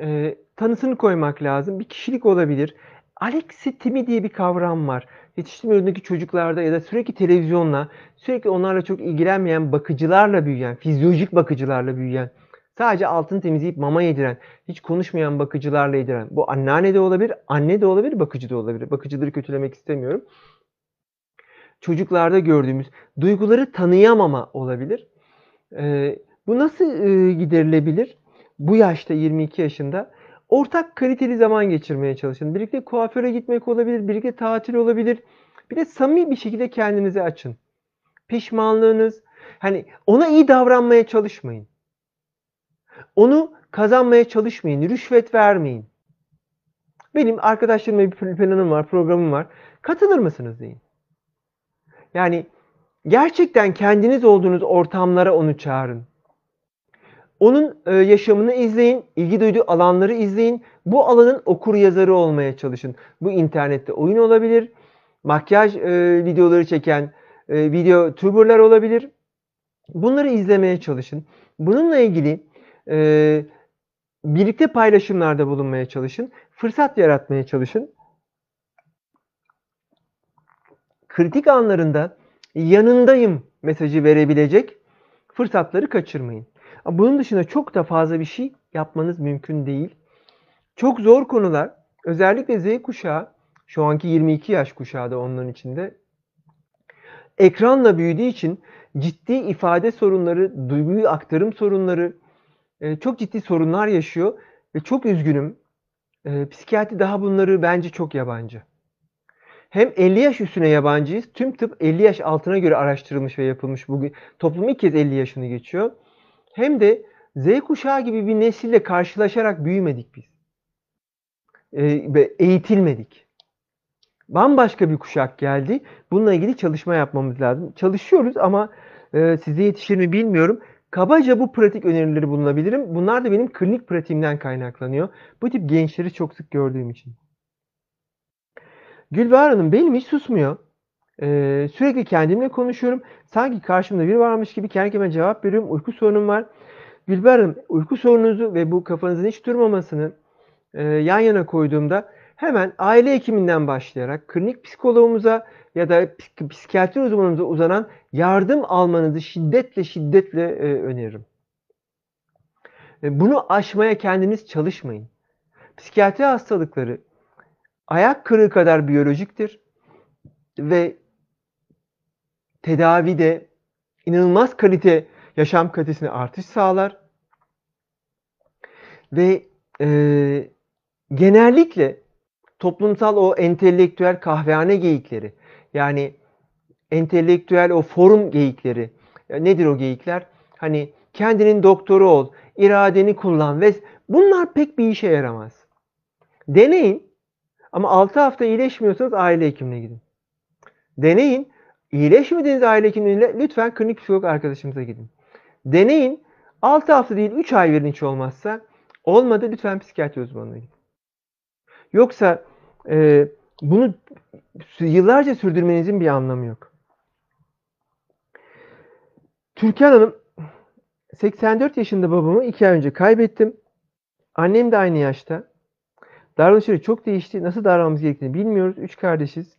e, tanısını koymak lazım. Bir kişilik olabilir. Alexitimi diye bir kavram var. Yetiştirme yolundaki çocuklarda ya da sürekli televizyonla, sürekli onlarla çok ilgilenmeyen bakıcılarla büyüyen, fizyolojik bakıcılarla büyüyen, sadece altını temizleyip mama yediren, hiç konuşmayan bakıcılarla yediren. Bu anneanne de olabilir, anne de olabilir, bakıcı da olabilir. Bakıcıları kötülemek istemiyorum. Çocuklarda gördüğümüz duyguları tanıyamama olabilir. Ee, bu nasıl e, giderilebilir? Bu yaşta 22 yaşında ortak kaliteli zaman geçirmeye çalışın. Birlikte kuaföre gitmek olabilir, birlikte tatil olabilir. Bir de samimi bir şekilde kendinizi açın. Pişmanlığınız, hani ona iyi davranmaya çalışmayın. Onu kazanmaya çalışmayın, rüşvet vermeyin. Benim arkadaşlarımla bir planım var, programım var. Katılır mısınız deyin. Yani gerçekten kendiniz olduğunuz ortamlara onu çağırın. Onun e, yaşamını izleyin, ilgi duyduğu alanları izleyin. Bu alanın okur yazarı olmaya çalışın. Bu internette oyun olabilir, makyaj e, videoları çeken e, video tuberlar olabilir. Bunları izlemeye çalışın. Bununla ilgili birlikte paylaşımlarda bulunmaya çalışın. Fırsat yaratmaya çalışın. Kritik anlarında yanındayım mesajı verebilecek fırsatları kaçırmayın. Bunun dışında çok da fazla bir şey yapmanız mümkün değil. Çok zor konular. Özellikle Z kuşağı, şu anki 22 yaş kuşağı da onların içinde. Ekranla büyüdüğü için ciddi ifade sorunları, duyguyu aktarım sorunları, e, çok ciddi sorunlar yaşıyor. Ve çok üzgünüm. E, psikiyatri daha bunları bence çok yabancı. Hem 50 yaş üstüne yabancıyız. Tüm tıp 50 yaş altına göre araştırılmış ve yapılmış bugün. Toplum ilk kez 50 yaşını geçiyor. Hem de Z kuşağı gibi bir nesille karşılaşarak büyümedik biz. Ve eğitilmedik. Bambaşka bir kuşak geldi. Bununla ilgili çalışma yapmamız lazım. Çalışıyoruz ama e, size yetişir mi bilmiyorum. Kabaca bu pratik önerileri bulunabilirim. Bunlar da benim klinik pratiğimden kaynaklanıyor. Bu tip gençleri çok sık gördüğüm için. Gülbahar Hanım benim hiç susmuyor. Ee, sürekli kendimle konuşuyorum. Sanki karşımda biri varmış gibi kendi kendime cevap veriyorum. Uyku sorunum var. Gülbahar Hanım uyku sorununuzu ve bu kafanızın hiç durmamasını e, yan yana koyduğumda hemen aile hekiminden başlayarak klinik psikoloğumuza ya da psik- psikiyatri uzmanımıza uzanan yardım almanızı şiddetle şiddetle e, öneririm. E, bunu aşmaya kendiniz çalışmayın. Psikiyatri hastalıkları ayak kırığı kadar biyolojiktir ve tedavide inanılmaz kalite, yaşam kalitesine artış sağlar ve e, genellikle toplumsal o entelektüel kahvehane geyikleri yani entelektüel o forum geyikleri nedir o geyikler? Hani kendinin doktoru ol, iradeni kullan ve bunlar pek bir işe yaramaz. Deneyin ama 6 hafta iyileşmiyorsanız aile hekimine gidin. Deneyin. İyileşmediğiniz aile hekimliğine lütfen klinik psikolog arkadaşımıza gidin. Deneyin. 6 hafta değil 3 ay verin hiç olmazsa. Olmadı lütfen psikiyatri uzmanına gidin. Yoksa e, bunu yıllarca sürdürmenizin bir anlamı yok. Türkan Hanım 84 yaşında babamı 2 ay önce kaybettim. Annem de aynı yaşta. Davranışları çok değişti. Nasıl davranmamız gerektiğini bilmiyoruz. Üç kardeşiz.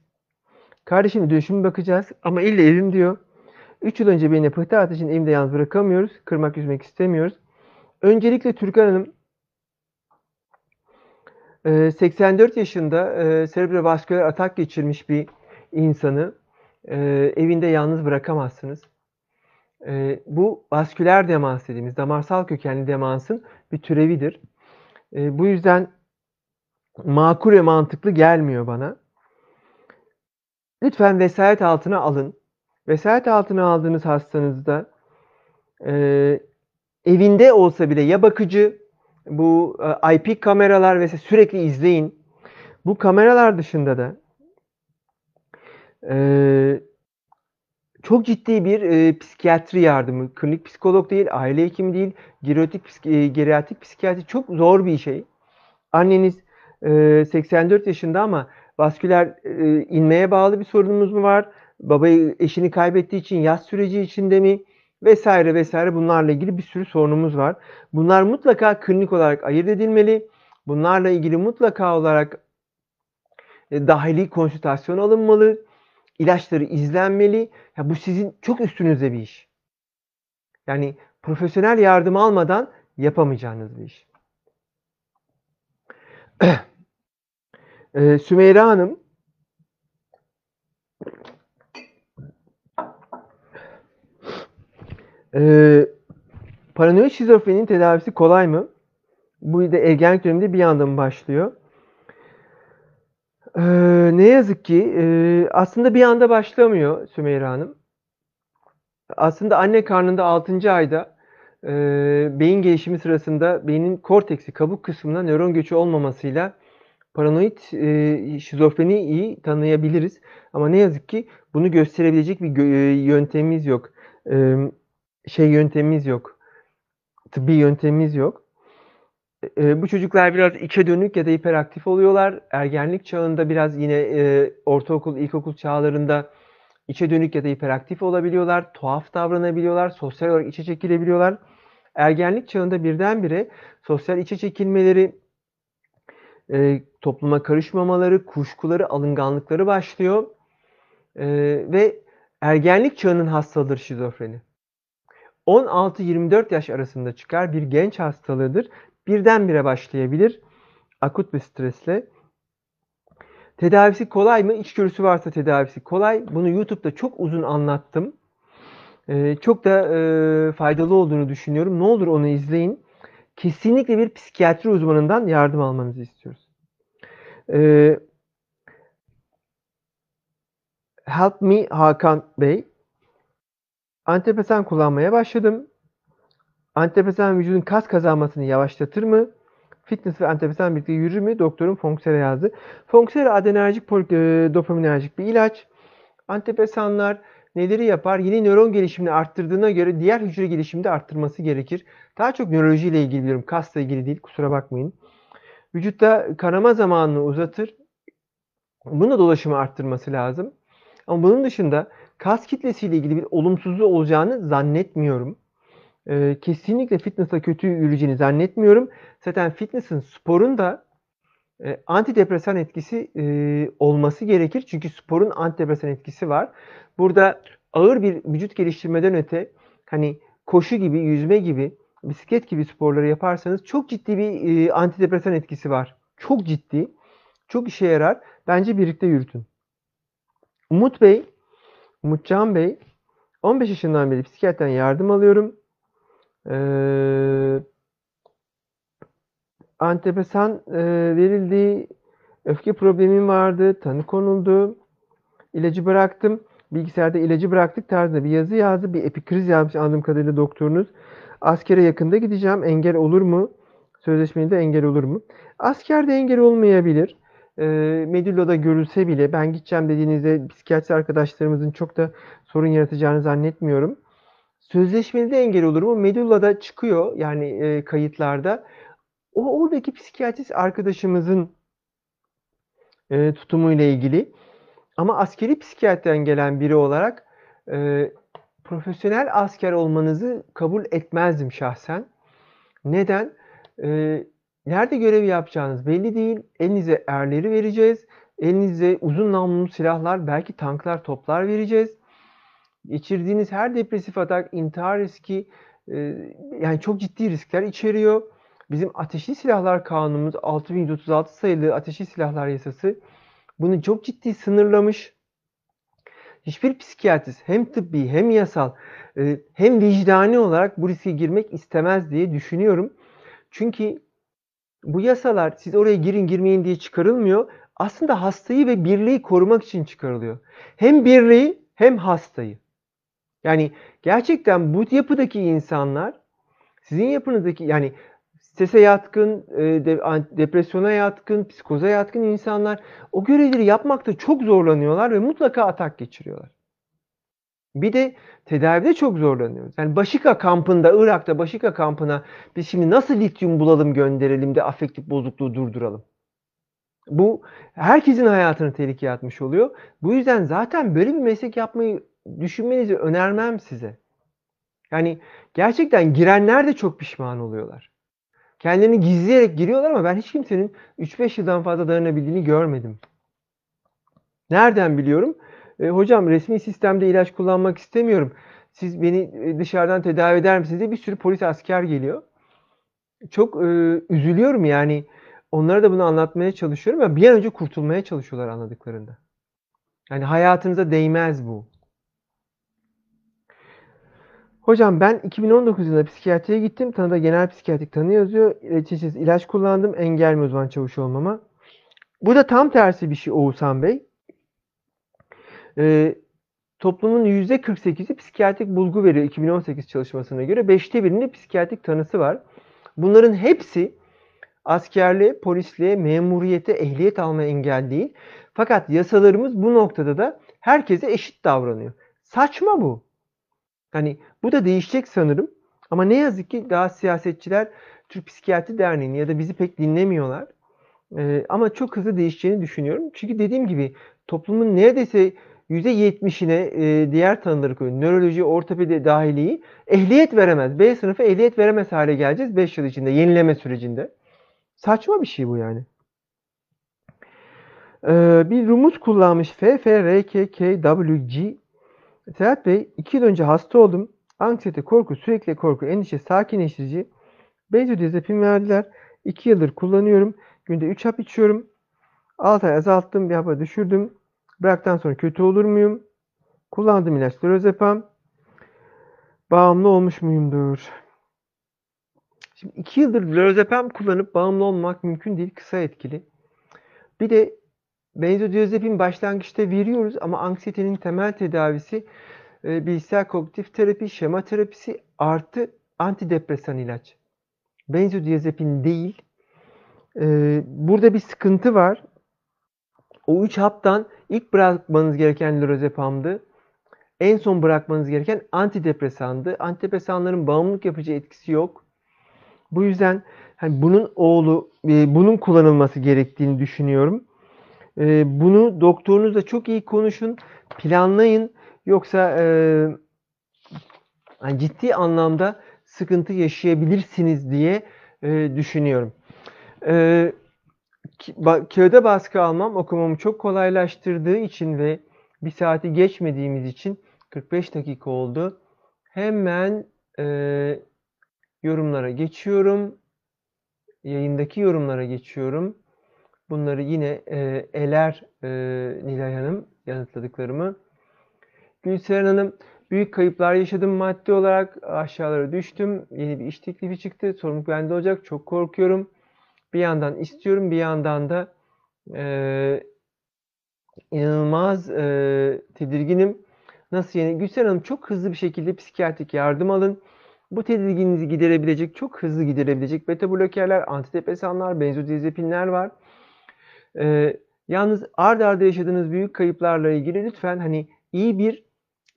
Kardeşimle dönüşümü bakacağız ama ille evim diyor. Üç yıl önce beni pıhtı için evimde yalnız bırakamıyoruz. Kırmak üzmek istemiyoruz. Öncelikle Türkan Hanım 84 yaşında serebrovasküler atak geçirmiş bir insanı evinde yalnız bırakamazsınız. Bu vasküler demans dediğimiz damarsal kökenli demansın bir türevidir. Bu yüzden makul ve mantıklı gelmiyor bana. Lütfen vesayet altına alın. Vesayet altına aldığınız hastanızda e, evinde olsa bile ya bakıcı, bu e, IP kameralar ve sürekli izleyin. Bu kameralar dışında da e, çok ciddi bir e, psikiyatri yardımı, klinik psikolog değil, aile hekimi değil, geriatrik, e, geriatrik psikiyatri çok zor bir şey. Anneniz 84 yaşında ama vasküler inmeye bağlı bir sorunumuz mu var? Babayı eşini kaybettiği için yaz süreci içinde mi? Vesaire vesaire bunlarla ilgili bir sürü sorunumuz var. Bunlar mutlaka klinik olarak ayırt edilmeli. Bunlarla ilgili mutlaka olarak dahili konsültasyon alınmalı. İlaçları izlenmeli. Ya bu sizin çok üstünüzde bir iş. Yani profesyonel yardım almadan yapamayacağınız bir iş. Ee, Sümeyra Hanım ee, paranoid şizofreninin tedavisi kolay mı? Bu da ergenlik döneminde bir anda mı başlıyor? Ee, ne yazık ki e, aslında bir anda başlamıyor Sümeyra Hanım. Aslında anne karnında 6. ayda e, beyin gelişimi sırasında beynin korteksi, kabuk kısmında nöron göçü olmamasıyla paranoid e, şizofreniyi tanıyabiliriz. Ama ne yazık ki bunu gösterebilecek bir gö- yöntemimiz yok. E, şey yöntemimiz yok. Tıbbi yöntemimiz yok. E, bu çocuklar biraz içe dönük ya da hiperaktif oluyorlar. Ergenlik çağında biraz yine e, ortaokul, ilkokul çağlarında içe dönük ya da hiperaktif olabiliyorlar. Tuhaf davranabiliyorlar. Sosyal olarak içe çekilebiliyorlar. Ergenlik çağında birdenbire sosyal içe çekilmeleri, e, topluma karışmamaları, kuşkuları, alınganlıkları başlıyor. E, ve ergenlik çağının hastalığıdır şizofreni. 16-24 yaş arasında çıkar bir genç hastalığıdır. Birdenbire başlayabilir. Akut bir stresle. Tedavisi kolay mı? İçgörüsü varsa tedavisi kolay. Bunu YouTube'da çok uzun anlattım. Ee, çok da e, faydalı olduğunu düşünüyorum. Ne olur onu izleyin. Kesinlikle bir psikiyatri uzmanından yardım almanızı istiyoruz. Ee, Help Me Hakan Bey. Antidepresan kullanmaya başladım. Antidepresan vücudun kas kazanmasını yavaşlatır mı? Fitness ve antidepresan birlikte yürür mü? Doktorum Fonksera yazdı. Fonksera adrenerjik e, dopaminerjik bir ilaç. Antidepresanlar neleri yapar? Yeni nöron gelişimini arttırdığına göre diğer hücre gelişimini de arttırması gerekir. Daha çok nörolojiyle ilgili biliyorum. Kasla ilgili değil. Kusura bakmayın. Vücutta kanama zamanını uzatır. Bunu dolaşımı arttırması lazım. Ama bunun dışında kas kitlesiyle ilgili bir olumsuzluğu olacağını zannetmiyorum. Ee, kesinlikle fitness'a kötü yürüyeceğini zannetmiyorum. Zaten fitness'ın sporun da e, antidepresan etkisi e, olması gerekir. Çünkü sporun antidepresan etkisi var. Burada ağır bir vücut geliştirmeden öte hani koşu gibi, yüzme gibi, bisiklet gibi sporları yaparsanız çok ciddi bir e, antidepresan etkisi var. Çok ciddi. Çok işe yarar. Bence birlikte yürütün. Umut Bey, Umutcan Bey, 15 yaşından beri psikiyatrdan yardım alıyorum. Ee, antidepresan e, verildi. Öfke problemim vardı. Tanı konuldu. İlacı bıraktım. Bilgisayarda ilacı bıraktık tarzında bir yazı yazdı. Bir epikriz yazmış anladığım kadarıyla doktorunuz. Askere yakında gideceğim. Engel olur mu? Sözleşmede engel olur mu? Askerde engel olmayabilir. E, Medulla'da görülse bile ben gideceğim dediğinizde psikiyatri arkadaşlarımızın çok da sorun yaratacağını zannetmiyorum. Sözleşmede engel olur mu? Medulla'da çıkıyor yani e, kayıtlarda. O oradaki psikiyatrist arkadaşımızın e, tutumuyla ilgili. Ama askeri psikiyatriden gelen biri olarak e, profesyonel asker olmanızı kabul etmezdim şahsen. Neden? E, nerede görev yapacağınız belli değil. Elinize erleri vereceğiz. Elinize uzun namlulu silahlar, belki tanklar, toplar vereceğiz. Geçirdiğiniz her depresif atak, intihar riski, e, yani çok ciddi riskler içeriyor. Bizim ateşli silahlar kanunumuz 6136 sayılı ateşli silahlar yasası bunu çok ciddi sınırlamış. Hiçbir psikiyatrist hem tıbbi hem yasal e, hem vicdani olarak bu riske girmek istemez diye düşünüyorum. Çünkü bu yasalar siz oraya girin girmeyin diye çıkarılmıyor. Aslında hastayı ve birliği korumak için çıkarılıyor. Hem birliği hem hastayı. Yani gerçekten bu yapıdaki insanlar sizin yapınızdaki yani strese yatkın, e, depresyona yatkın, psikoza yatkın insanlar o görevleri yapmakta çok zorlanıyorlar ve mutlaka atak geçiriyorlar. Bir de tedavide çok zorlanıyoruz. Yani Başika kampında, Irak'ta Başika kampına biz şimdi nasıl lityum bulalım gönderelim de afektif bozukluğu durduralım. Bu herkesin hayatını tehlikeye atmış oluyor. Bu yüzden zaten böyle bir meslek yapmayı düşünmenizi önermem size. Yani gerçekten girenler de çok pişman oluyorlar. Kendilerini gizleyerek giriyorlar ama ben hiç kimsenin 3-5 yıldan fazla dayanabildiğini görmedim. Nereden biliyorum? E, hocam resmi sistemde ilaç kullanmak istemiyorum. Siz beni e, dışarıdan tedavi eder misiniz diye bir sürü polis asker geliyor. Çok e, üzülüyorum yani. Onlara da bunu anlatmaya çalışıyorum ama bir an önce kurtulmaya çalışıyorlar anladıklarında. Yani hayatınıza değmez bu. Hocam ben 2019 yılında psikiyatriye gittim. Tanıda genel psikiyatrik tanı yazıyor. Reçetesiz ilaç kullandım. Engel mi uzman çavuş olmama. Bu da tam tersi bir şey Oğuzhan Bey. Ee, toplumun %48'i psikiyatrik bulgu veriyor 2018 çalışmasına göre. 5'te birinin psikiyatrik tanısı var. Bunların hepsi askerliğe, polisliğe, memuriyete, ehliyet alma engel değil. Fakat yasalarımız bu noktada da herkese eşit davranıyor. Saçma bu. Hani bu da değişecek sanırım. Ama ne yazık ki daha siyasetçiler Türk Psikiyatri Derneği'ni ya da bizi pek dinlemiyorlar. Ee, ama çok hızlı değişeceğini düşünüyorum. Çünkü dediğim gibi toplumun neredeyse %70'ine e, diğer tanıları koyuyor. Nöroloji, ortopedi dahiliyi ehliyet veremez. B sınıfı ehliyet veremez hale geleceğiz 5 yıl içinde, yenileme sürecinde. Saçma bir şey bu yani. Ee, bir rumuz kullanmış F, F, R, K, K, W, G Serhat Bey, iki yıl önce hasta oldum. Anksiyete, korku, sürekli korku, endişe, sakinleştirici. Benzodiazepin verdiler. İki yıldır kullanıyorum. Günde 3 hap içiyorum. 6 ay azalttım, bir hapa düşürdüm. Bıraktan sonra kötü olur muyum? Kullandığım ilaç lorazepam. Bağımlı olmuş muyumdur? Şimdi 2 yıldır lorazepam kullanıp bağımlı olmak mümkün değil. Kısa etkili. Bir de benzodiazepin başlangıçta veriyoruz ama anksiyetenin temel tedavisi e, bilgisayar kognitif terapi, şema terapisi artı antidepresan ilaç. Benzodiazepin değil. E, burada bir sıkıntı var. O üç haptan ilk bırakmanız gereken lorazepamdı. En son bırakmanız gereken antidepresandı. Antidepresanların bağımlılık yapıcı etkisi yok. Bu yüzden hani bunun oğlu, e, bunun kullanılması gerektiğini düşünüyorum. E, bunu doktorunuzla çok iyi konuşun, planlayın. Yoksa e, yani ciddi anlamda sıkıntı yaşayabilirsiniz diye e, düşünüyorum. E, kağıda baskı almam okumamı çok kolaylaştırdığı için ve bir saati geçmediğimiz için 45 dakika oldu. Hemen e, yorumlara geçiyorum. Yayındaki yorumlara geçiyorum. Bunları yine e, eler e, Nilay Hanım yanıtladıklarımı. Gülseren Hanım, büyük kayıplar yaşadım maddi olarak. Aşağılara düştüm. Yeni bir iş teklifi çıktı. Sorumluluk bende olacak. Çok korkuyorum. Bir yandan istiyorum, bir yandan da e, inanılmaz e, tedirginim. Nasıl yani? Gülseren Hanım çok hızlı bir şekilde psikiyatrik yardım alın. Bu tedirginliğinizi giderebilecek, çok hızlı giderebilecek beta blokerler, antidepresanlar, benzodiazepinler var. Ee, yalnız ard arda yaşadığınız büyük kayıplarla ilgili lütfen hani iyi bir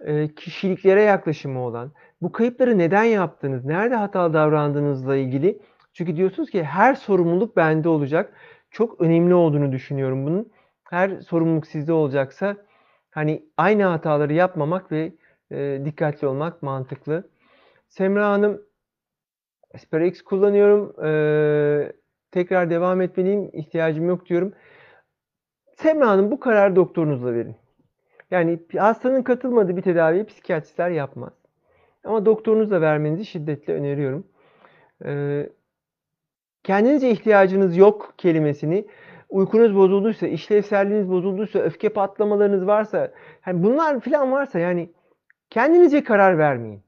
e, kişiliklere yaklaşımı olan, bu kayıpları neden yaptınız, nerede hata davrandığınızla ilgili. Çünkü diyorsunuz ki her sorumluluk bende olacak. Çok önemli olduğunu düşünüyorum bunun. Her sorumluluk sizde olacaksa hani aynı hataları yapmamak ve e, dikkatli olmak mantıklı. Semra Hanım SpareX kullanıyorum. Ee, tekrar devam etmeliyim. ihtiyacım yok diyorum. Semra Hanım bu kararı doktorunuzla verin. Yani hastanın katılmadığı bir tedaviyi psikiyatristler yapmaz. Ama doktorunuzla vermenizi şiddetle öneriyorum. Ee, kendinizce ihtiyacınız yok kelimesini uykunuz bozulduysa, işlevselliğiniz bozulduysa, öfke patlamalarınız varsa, yani bunlar filan varsa yani kendinizce karar vermeyin.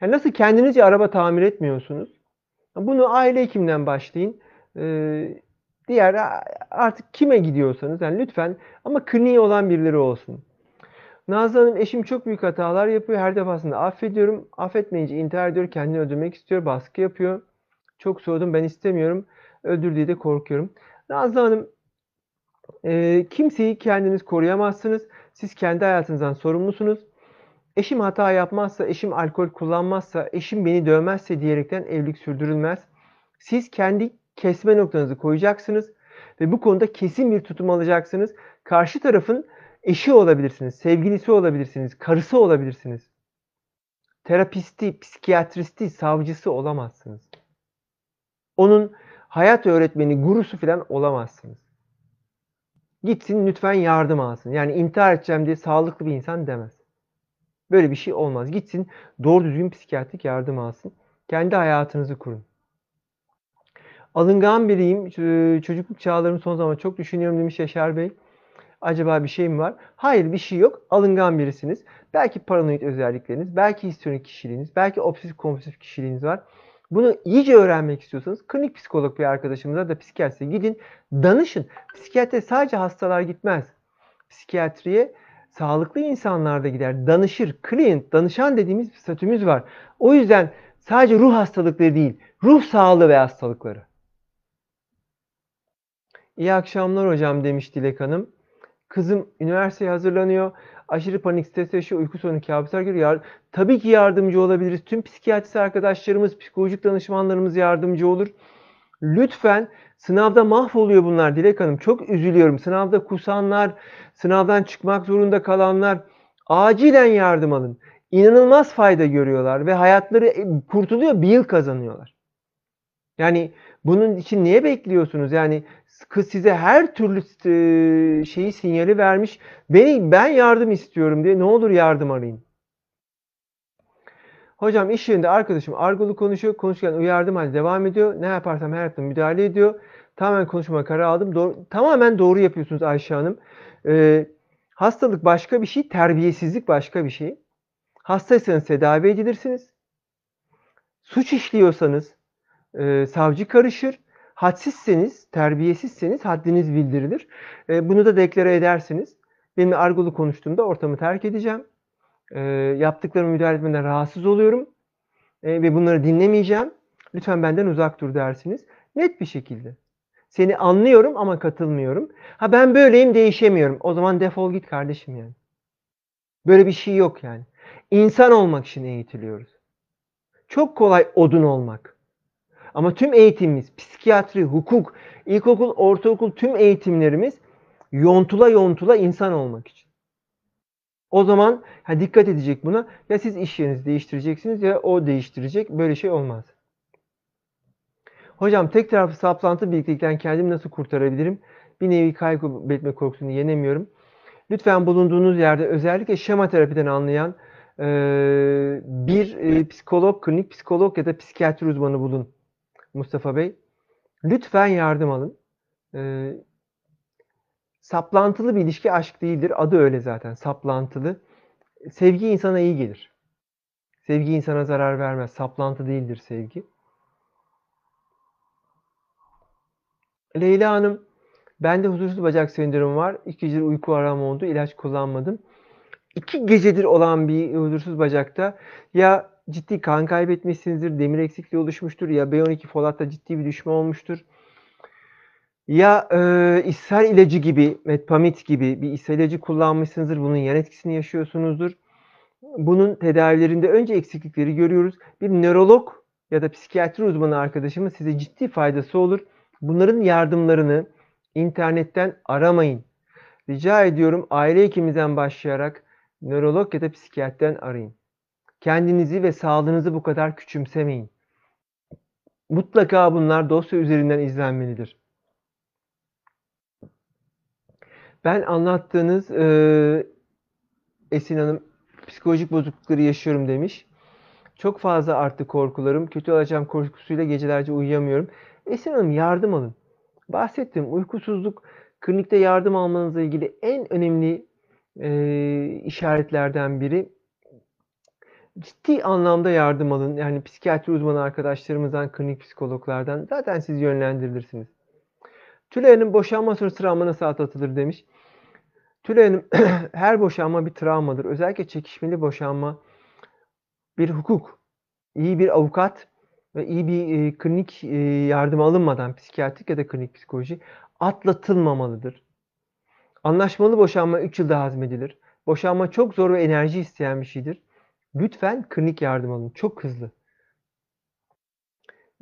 Yani nasıl kendinizce araba tamir etmiyorsunuz? Bunu aile hekiminden başlayın. Ee, diğer artık kime gidiyorsanız yani lütfen ama kliniği olan birileri olsun. Nazlı Hanım eşim çok büyük hatalar yapıyor. Her defasında affediyorum. Affetmeyince intihar ediyor. Kendini öldürmek istiyor. Baskı yapıyor. Çok soğudum. Ben istemiyorum. Öldür diye de korkuyorum. Nazlı Hanım e, kimseyi kendiniz koruyamazsınız. Siz kendi hayatınızdan sorumlusunuz. Eşim hata yapmazsa, eşim alkol kullanmazsa, eşim beni dövmezse diyerekten evlilik sürdürülmez. Siz kendi kesme noktanızı koyacaksınız ve bu konuda kesin bir tutum alacaksınız. Karşı tarafın eşi olabilirsiniz, sevgilisi olabilirsiniz, karısı olabilirsiniz. Terapisti, psikiyatristi, savcısı olamazsınız. Onun hayat öğretmeni, gurusu falan olamazsınız. Gitsin lütfen yardım alsın. Yani intihar edeceğim diye sağlıklı bir insan demez. Böyle bir şey olmaz. Gitsin doğru düzgün psikiyatrik yardım alsın. Kendi hayatınızı kurun. Alıngan biriyim. Çocukluk çağlarımı son zaman çok düşünüyorum demiş Yaşar Bey. Acaba bir şey mi var? Hayır bir şey yok. Alıngan birisiniz. Belki paranoid özellikleriniz, belki histrionik kişiliğiniz, belki obsesif kompulsif kişiliğiniz var. Bunu iyice öğrenmek istiyorsanız klinik psikolog bir arkadaşımıza da psikiyatriye gidin, danışın. Psikiyatriye sadece hastalar gitmez. Psikiyatriye sağlıklı insanlar da gider. Danışır, client, danışan dediğimiz bir statümüz var. O yüzden sadece ruh hastalıkları değil, ruh sağlığı ve hastalıkları. İyi akşamlar hocam demiş Dilek Hanım. Kızım üniversiteye hazırlanıyor. Aşırı panik, stres yaşıyor, uyku sorunu, kabuslar görüyor. Tabii ki yardımcı olabiliriz. Tüm psikiyatrist arkadaşlarımız, psikolojik danışmanlarımız yardımcı olur. Lütfen sınavda mahvoluyor bunlar Dilek Hanım. Çok üzülüyorum. Sınavda kusanlar, sınavdan çıkmak zorunda kalanlar acilen yardım alın. İnanılmaz fayda görüyorlar ve hayatları e, kurtuluyor, bir yıl kazanıyorlar. Yani bunun için niye bekliyorsunuz? Yani kız size her türlü e, şeyi sinyali vermiş. Beni ben yardım istiyorum diye ne olur yardım arayın. Hocam iş yerinde arkadaşım argolu konuşuyor. Konuşurken uyardım halde devam ediyor. Ne yaparsam her yaptığım müdahale ediyor. Tamamen konuşma karar aldım. Doğru, tamamen doğru yapıyorsunuz Ayşe Hanım. Ee, hastalık başka bir şey, terbiyesizlik başka bir şey. Hastaysanız tedavi edilirsiniz. Suç işliyorsanız e, savcı karışır. Hadsizseniz, terbiyesizseniz haddiniz bildirilir. E, bunu da deklare edersiniz. Benimle argolu konuştuğumda ortamı terk edeceğim. E, yaptıklarımı müdahale etmeden rahatsız oluyorum. E, ve bunları dinlemeyeceğim. Lütfen benden uzak dur dersiniz. Net bir şekilde. Seni anlıyorum ama katılmıyorum. Ha ben böyleyim değişemiyorum. O zaman defol git kardeşim yani. Böyle bir şey yok yani. İnsan olmak için eğitiliyoruz. Çok kolay odun olmak. Ama tüm eğitimimiz, psikiyatri, hukuk, ilkokul, ortaokul tüm eğitimlerimiz yontula yontula insan olmak için. O zaman ha dikkat edecek buna. Ya siz iş yerinizi değiştireceksiniz ya o değiştirecek. Böyle şey olmaz. Hocam tek taraflı saplantı birliktelikten kendimi nasıl kurtarabilirim? Bir nevi kaybetme korkusunu yenemiyorum. Lütfen bulunduğunuz yerde özellikle şema terapiden anlayan bir psikolog, klinik psikolog ya da psikiyatri uzmanı bulun Mustafa Bey. Lütfen yardım alın. Saplantılı bir ilişki aşk değildir. Adı öyle zaten. Saplantılı. Sevgi insana iyi gelir. Sevgi insana zarar vermez. Saplantı değildir sevgi. Leyla Hanım, bende huzursuz bacak sendromu var. İki gecedir uyku aram oldu. İlaç kullanmadım. İki gecedir olan bir huzursuz bacakta ya ciddi kan kaybetmişsinizdir, demir eksikliği oluşmuştur ya B12 folatta ciddi bir düşme olmuştur. Ya e, ishal ilacı gibi, metpamit gibi bir ishal ilacı kullanmışsınızdır. Bunun yan etkisini yaşıyorsunuzdur. Bunun tedavilerinde önce eksiklikleri görüyoruz. Bir nörolog ya da psikiyatri uzmanı arkadaşımız size ciddi faydası olur. Bunların yardımlarını internetten aramayın. Rica ediyorum aile hekimimizden başlayarak nörolog ya da psikiyatriden arayın. Kendinizi ve sağlığınızı bu kadar küçümsemeyin. Mutlaka bunlar dosya üzerinden izlenmelidir. Ben anlattığınız e, Esin Hanım psikolojik bozuklukları yaşıyorum demiş. Çok fazla arttı korkularım. Kötü olacağım korkusuyla gecelerce uyuyamıyorum. Esin Hanım yardım alın. Bahsettim uykusuzluk klinikte yardım almanızla ilgili en önemli e, işaretlerden biri. Ciddi anlamda yardım alın. Yani psikiyatri uzmanı arkadaşlarımızdan, klinik psikologlardan zaten siz yönlendirirsiniz. Tülay Hanım boşanma sonrası travma nasıl atlatılır demiş. Tülay Hanım her boşanma bir travmadır. Özellikle çekişmeli boşanma bir hukuk. İyi bir avukat ve iyi bir e, klinik e, yardım alınmadan psikiyatrik ya da klinik psikoloji atlatılmamalıdır. Anlaşmalı boşanma 3 yılda hazmedilir. Boşanma çok zor ve enerji isteyen bir şeydir. Lütfen klinik yardım alın. Çok hızlı.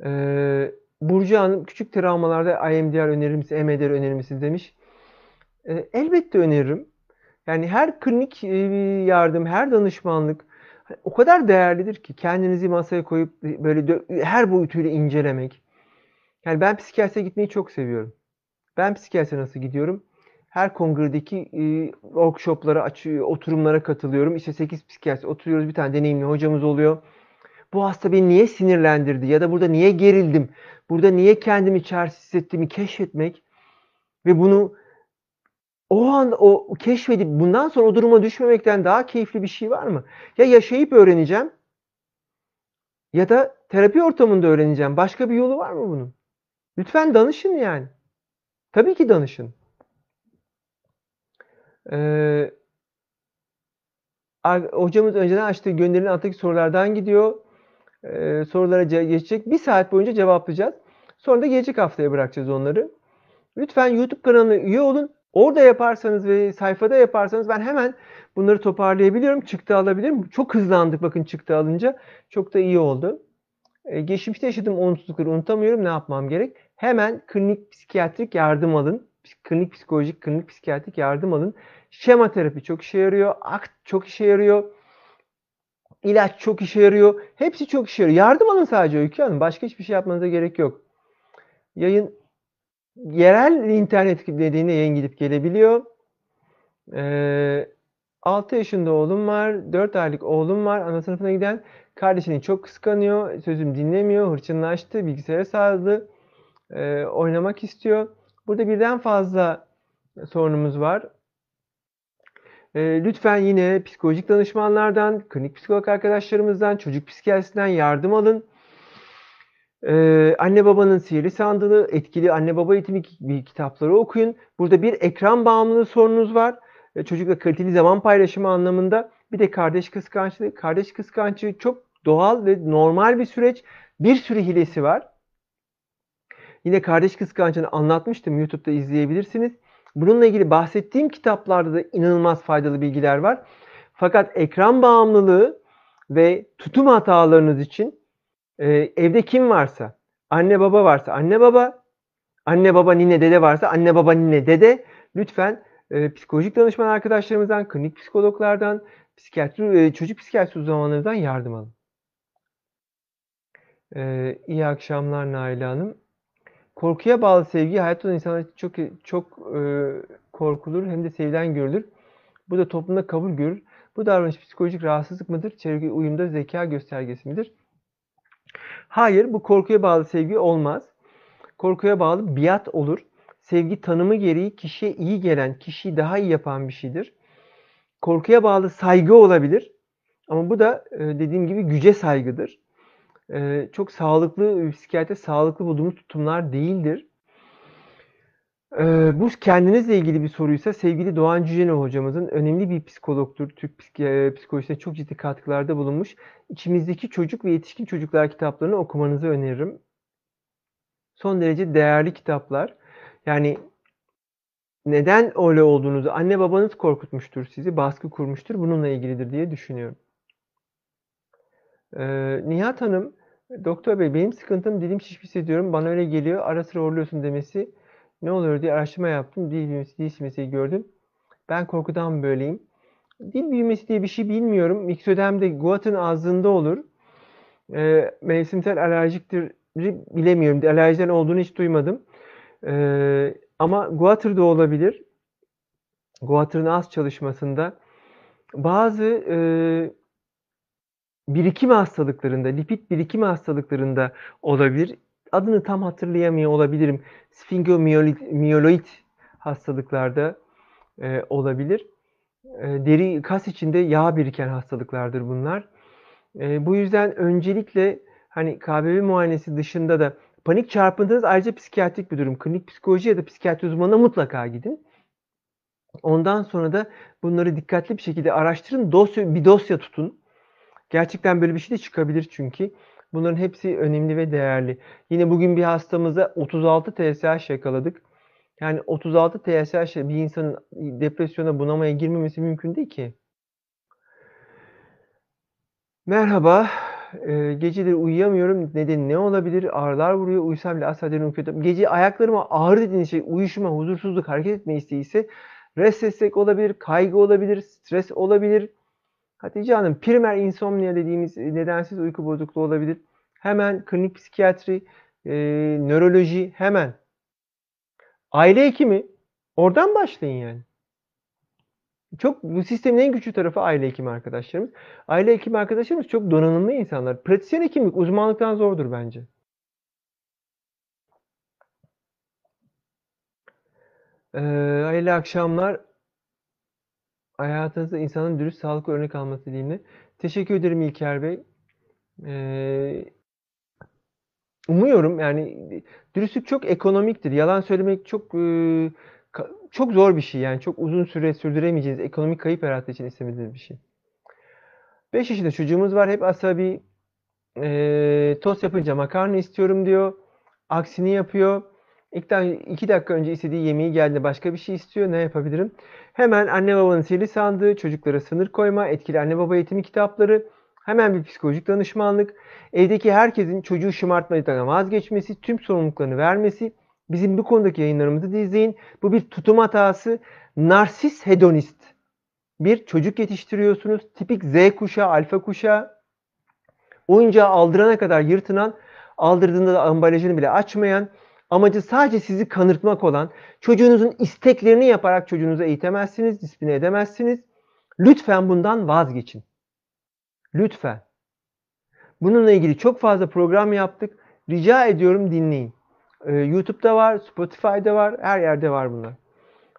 Ee, Burcu Hanım küçük travmalarda IMDR önerir misiniz, EMDR önerir misiniz demiş. Ee, elbette öneririm. Yani her klinik e, yardım, her danışmanlık o kadar değerlidir ki kendinizi masaya koyup böyle her boyutuyla incelemek. Yani ben psikiyatriye gitmeyi çok seviyorum. Ben psikiyatriye nasıl gidiyorum? Her kongredeki e, workshoplara oturumlara katılıyorum. İşte 8 psikiyatri oturuyoruz. Bir tane deneyimli hocamız oluyor. Bu hasta beni niye sinirlendirdi ya da burada niye gerildim? Burada niye kendimi çaresiz hissettiğimi keşfetmek ve bunu o an o keşfedip bundan sonra o duruma düşmemekten daha keyifli bir şey var mı? Ya yaşayıp öğreneceğim ya da terapi ortamında öğreneceğim. Başka bir yolu var mı bunun? Lütfen danışın yani. Tabii ki danışın. Ee, hocamız önceden açtığı gönderilen alttaki sorulardan gidiyor. Ee, sorulara geçecek. Bir saat boyunca cevaplayacağız. Sonra da gelecek haftaya bırakacağız onları. Lütfen YouTube kanalına üye olun. Orada yaparsanız ve sayfada yaparsanız ben hemen bunları toparlayabiliyorum. Çıktı alabilirim. Çok hızlandık bakın çıktı alınca. Çok da iyi oldu. Ee, geçmişte yaşadığım umutsuzlukları unutamıyorum. Ne yapmam gerek? Hemen klinik psikiyatrik yardım alın. Klinik psikolojik, klinik psikiyatrik yardım alın. Şema terapi çok işe yarıyor. Akt çok işe yarıyor. İlaç çok işe yarıyor. Hepsi çok işe yarıyor. Yardım alın sadece Öykü Hanım. Başka hiçbir şey yapmanıza gerek yok. Yayın yerel internet dediğinde yayın gidip gelebiliyor. Ee, 6 yaşında oğlum var. 4 aylık oğlum var. Ana sınıfına giden. Kardeşini çok kıskanıyor. Sözüm dinlemiyor. Hırçınlaştı. Bilgisayara sardı. Ee, oynamak istiyor. Burada birden fazla sorunumuz var. Ee, lütfen yine psikolojik danışmanlardan, klinik psikolog arkadaşlarımızdan, çocuk psikiyatrisinden yardım alın. Ee, anne babanın sihirli sandığı, etkili anne baba eğitimi kitapları okuyun. Burada bir ekran bağımlılığı sorununuz var. Ee, çocukla kaliteli zaman paylaşımı anlamında. Bir de kardeş kıskançlığı. Kardeş kıskançlığı çok doğal ve normal bir süreç. Bir sürü hilesi var. Yine kardeş kıskançlığını anlatmıştım. YouTube'da izleyebilirsiniz. Bununla ilgili bahsettiğim kitaplarda da inanılmaz faydalı bilgiler var. Fakat ekran bağımlılığı ve tutum hatalarınız için e, evde kim varsa, anne baba varsa anne baba, anne baba nine dede varsa anne baba nine dede lütfen e, psikolojik danışman arkadaşlarımızdan, klinik psikologlardan, psikiyatri, e, çocuk psikiyatrisi uzmanlarından yardım alın. E, iyi akşamlar Naila Hanım. Korkuya bağlı sevgi hayatta olan insanlar çok çok e, korkulur hem de sevilen görülür. Bu da toplumda kabul görür. Bu davranış psikolojik rahatsızlık mıdır? Çevre uyumda zeka göstergesi midir? Hayır, bu korkuya bağlı sevgi olmaz. Korkuya bağlı biat olur. Sevgi tanımı gereği kişiye iyi gelen, kişiyi daha iyi yapan bir şeydir. Korkuya bağlı saygı olabilir. Ama bu da e, dediğim gibi güce saygıdır. E, çok sağlıklı, psikiyatri sağlıklı bulduğumuz tutumlar değildir. Ee, bu kendinizle ilgili bir soruysa sevgili Doğan Cüceno hocamızın önemli bir psikologtur. Türk psikolojisine çok ciddi katkılarda bulunmuş. İçimizdeki çocuk ve yetişkin çocuklar kitaplarını okumanızı öneririm. Son derece değerli kitaplar. Yani neden öyle olduğunuzu anne babanız korkutmuştur sizi, baskı kurmuştur. Bununla ilgilidir diye düşünüyorum. Ee, Nihat Hanım, doktor bey benim sıkıntım dilim şiş hissediyorum. Bana öyle geliyor. Ara sıra horluyorsun demesi ne oluyor diye araştırma yaptım. Dil büyümesi, dil silmesi gördüm. Ben korkudan böyleyim. Dil büyümesi diye bir şey bilmiyorum. Miksödemde Guat'ın ağzında olur. E, mevsimsel alerjiktir bilemiyorum. Alerjiden olduğunu hiç duymadım. E, ama Guatr da olabilir. Guatr'ın az çalışmasında bazı e, birikim hastalıklarında, lipid birikim hastalıklarında olabilir. Adını tam hatırlayamıyor olabilirim. Sphingomiyoloid hastalıklarda e, olabilir. E, deri kas içinde yağ biriken hastalıklardır bunlar. E, bu yüzden öncelikle hani KBB muayenesi dışında da panik çarpıntınız ayrıca psikiyatrik bir durum. Klinik psikoloji ya da psikiyatri uzmanına mutlaka gidin. Ondan sonra da bunları dikkatli bir şekilde araştırın. Dosya, bir dosya tutun. Gerçekten böyle bir şey de çıkabilir çünkü. Bunların hepsi önemli ve değerli. Yine bugün bir hastamıza 36 TSH yakaladık. Yani 36 TSH bir insanın depresyona bunamaya girmemesi mümkün değil ki. Merhaba. E, geceleri uyuyamıyorum. Nedeni ne olabilir? Ağrılar vuruyor. Uyusam bile asla derin kötü. Gece ayaklarıma ağrı dediğiniz şey uyuşma, huzursuzluk, hareket etme isteği ise restlesslik olabilir, kaygı olabilir, stres olabilir. Hatice Hanım, primer insomnia dediğimiz nedensiz uyku bozukluğu olabilir. Hemen klinik psikiyatri, e, nöroloji hemen. Aile hekimi oradan başlayın yani. Çok bu sistemin en güçlü tarafı aile hekimi arkadaşlarımız. Aile hekimi arkadaşlarımız çok donanımlı insanlar. Pratisyen hekimlik uzmanlıktan zordur bence. Ee, hayırlı akşamlar. Hayatınızda insanın dürüst, sağlıklı örnek alması dileğiyle. Teşekkür ederim İlker Bey. Ee, umuyorum yani dürüstlük çok ekonomiktir. Yalan söylemek çok e, çok zor bir şey. Yani çok uzun süre sürdüremeyeceğiniz, ekonomik kayıp yarattığı için istemediğiniz bir şey. 5 yaşında çocuğumuz var. Hep asabi. E, tost yapınca makarna istiyorum diyor. Aksini yapıyor. İlk iki dakika önce istediği yemeği geldi başka bir şey istiyor. Ne yapabilirim? Hemen anne babanın sihirli sandığı, çocuklara sınır koyma, etkili anne baba eğitimi kitapları, hemen bir psikolojik danışmanlık, evdeki herkesin çocuğu şımartmadan vazgeçmesi, tüm sorumluluklarını vermesi, bizim bu konudaki yayınlarımızı da izleyin. Bu bir tutum hatası, narsis hedonist bir çocuk yetiştiriyorsunuz. Tipik Z kuşağı, alfa kuşağı. Oyuncağı aldırana kadar yırtınan, aldırdığında da ambalajını bile açmayan, amacı sadece sizi kanırtmak olan, çocuğunuzun isteklerini yaparak çocuğunuzu eğitemezsiniz, disipline edemezsiniz. Lütfen bundan vazgeçin. Lütfen. Bununla ilgili çok fazla program yaptık. Rica ediyorum dinleyin. Ee, YouTube'da var, Spotify'da var, her yerde var bunlar.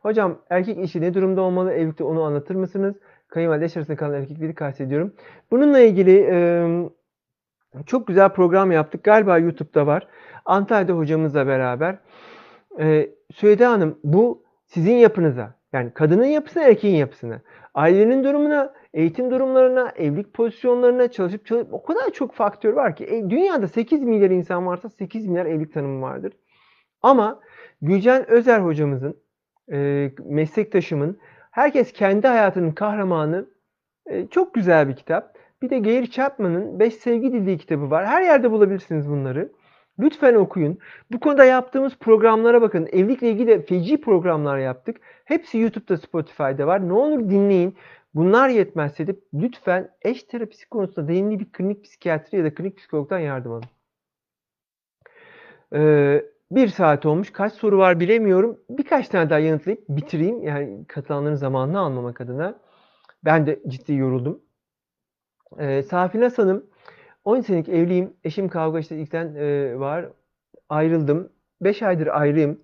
Hocam erkek işi ne durumda olmalı? Evlilikte onu anlatır mısınız? Kayınvalide arasında kalan erkekleri kastediyorum. Bununla ilgili e, Çok güzel program yaptık. Galiba YouTube'da var. Antalya'da hocamızla beraber. Ee, Süheyda Hanım bu sizin yapınıza yani kadının yapısına erkeğin yapısına ailenin durumuna eğitim durumlarına evlilik pozisyonlarına çalışıp çalışıp o kadar çok faktör var ki e, dünyada 8 milyar insan varsa 8 milyar evlilik tanımı vardır. Ama Gülcan Özer hocamızın e, meslektaşımın Herkes kendi hayatının kahramanı e, çok güzel bir kitap. Bir de Gary Chapman'ın 5 Sevgi Dili kitabı var. Her yerde bulabilirsiniz bunları. Lütfen okuyun. Bu konuda yaptığımız programlara bakın. Evlilikle ilgili de feci programlar yaptık. Hepsi YouTube'da, Spotify'da var. Ne olur dinleyin. Bunlar yetmezse de lütfen eş terapisi konusunda deneyimli bir klinik psikiyatri ya da klinik psikologdan yardım alın. Ee, bir saat olmuş. Kaç soru var bilemiyorum. Birkaç tane daha yanıtlayıp bitireyim. Yani katılanların zamanını almamak adına. Ben de ciddi yoruldum. Ee, Safine Hanım 10 senelik evliyim. Eşim kavga işte ilkten e, var. Ayrıldım. 5 aydır ayrıyım.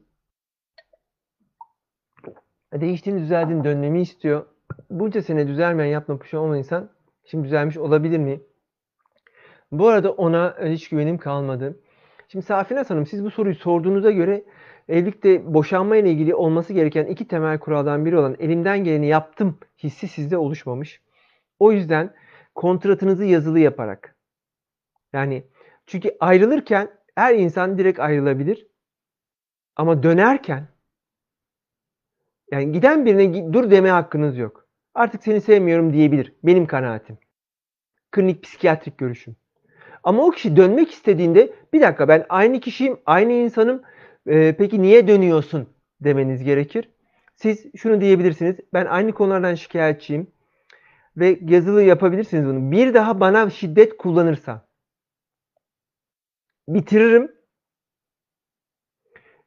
Değiştiğini düzeldiğini dönmemi istiyor. Bunca sene düzelmeyen yapma puşu olan insan şimdi düzelmiş olabilir mi? Bu arada ona hiç güvenim kalmadı. Şimdi Safine Hanım siz bu soruyu sorduğunuza göre evlilikte boşanma ile ilgili olması gereken iki temel kuraldan biri olan elimden geleni yaptım hissi sizde oluşmamış. O yüzden kontratınızı yazılı yaparak yani çünkü ayrılırken her insan direkt ayrılabilir. Ama dönerken yani giden birine dur deme hakkınız yok. Artık seni sevmiyorum diyebilir. Benim kanaatim. Klinik psikiyatrik görüşüm. Ama o kişi dönmek istediğinde bir dakika ben aynı kişiyim, aynı insanım. E, peki niye dönüyorsun demeniz gerekir. Siz şunu diyebilirsiniz. Ben aynı konulardan şikayetçiyim. Ve yazılı yapabilirsiniz bunu. Bir daha bana şiddet kullanırsa bitiririm.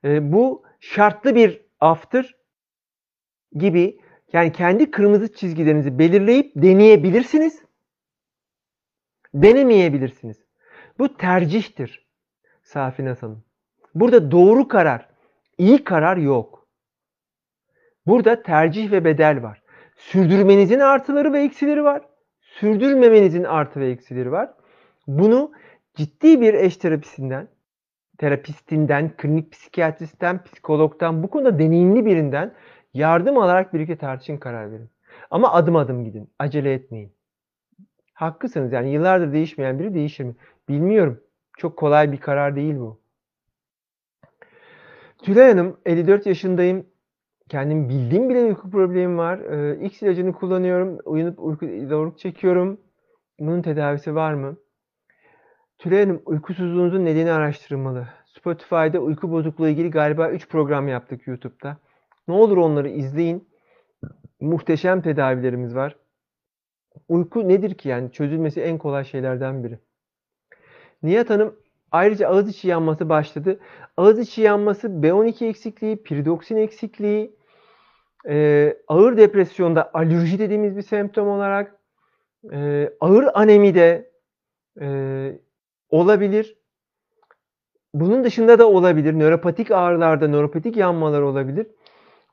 E, bu şartlı bir aftır gibi yani kendi kırmızı çizgilerinizi belirleyip deneyebilirsiniz. Denemeyebilirsiniz. Bu tercihtir Safinaz Hanım. Burada doğru karar, iyi karar yok. Burada tercih ve bedel var. Sürdürmenizin artıları ve eksileri var. Sürdürmemenizin artı ve eksileri var. Bunu ciddi bir eş terapisinden, terapistinden, klinik psikiyatristten, psikologdan, bu konuda deneyimli birinden yardım alarak birlikte tartışın karar verin. Ama adım adım gidin. Acele etmeyin. Haklısınız yani yıllardır değişmeyen biri değişir mi? Bilmiyorum. Çok kolay bir karar değil bu. Tülay Hanım 54 yaşındayım. Kendim bildiğim bile uyku problemim var. Ee, X ilacını kullanıyorum. Uyanıp uyku zorluk çekiyorum. Bunun tedavisi var mı? Tülay uykusuzluğunuzun nedeni araştırılmalı. Spotify'da uyku bozukluğu ilgili galiba 3 program yaptık YouTube'da. Ne olur onları izleyin. Muhteşem tedavilerimiz var. Uyku nedir ki yani çözülmesi en kolay şeylerden biri. Nihat Hanım ayrıca ağız içi yanması başladı. Ağız içi yanması B12 eksikliği, piridoksin eksikliği, e, ağır depresyonda alerji dediğimiz bir semptom olarak e, ağır anemi de e, olabilir. Bunun dışında da olabilir. Nöropatik ağrılarda nöropatik yanmalar olabilir.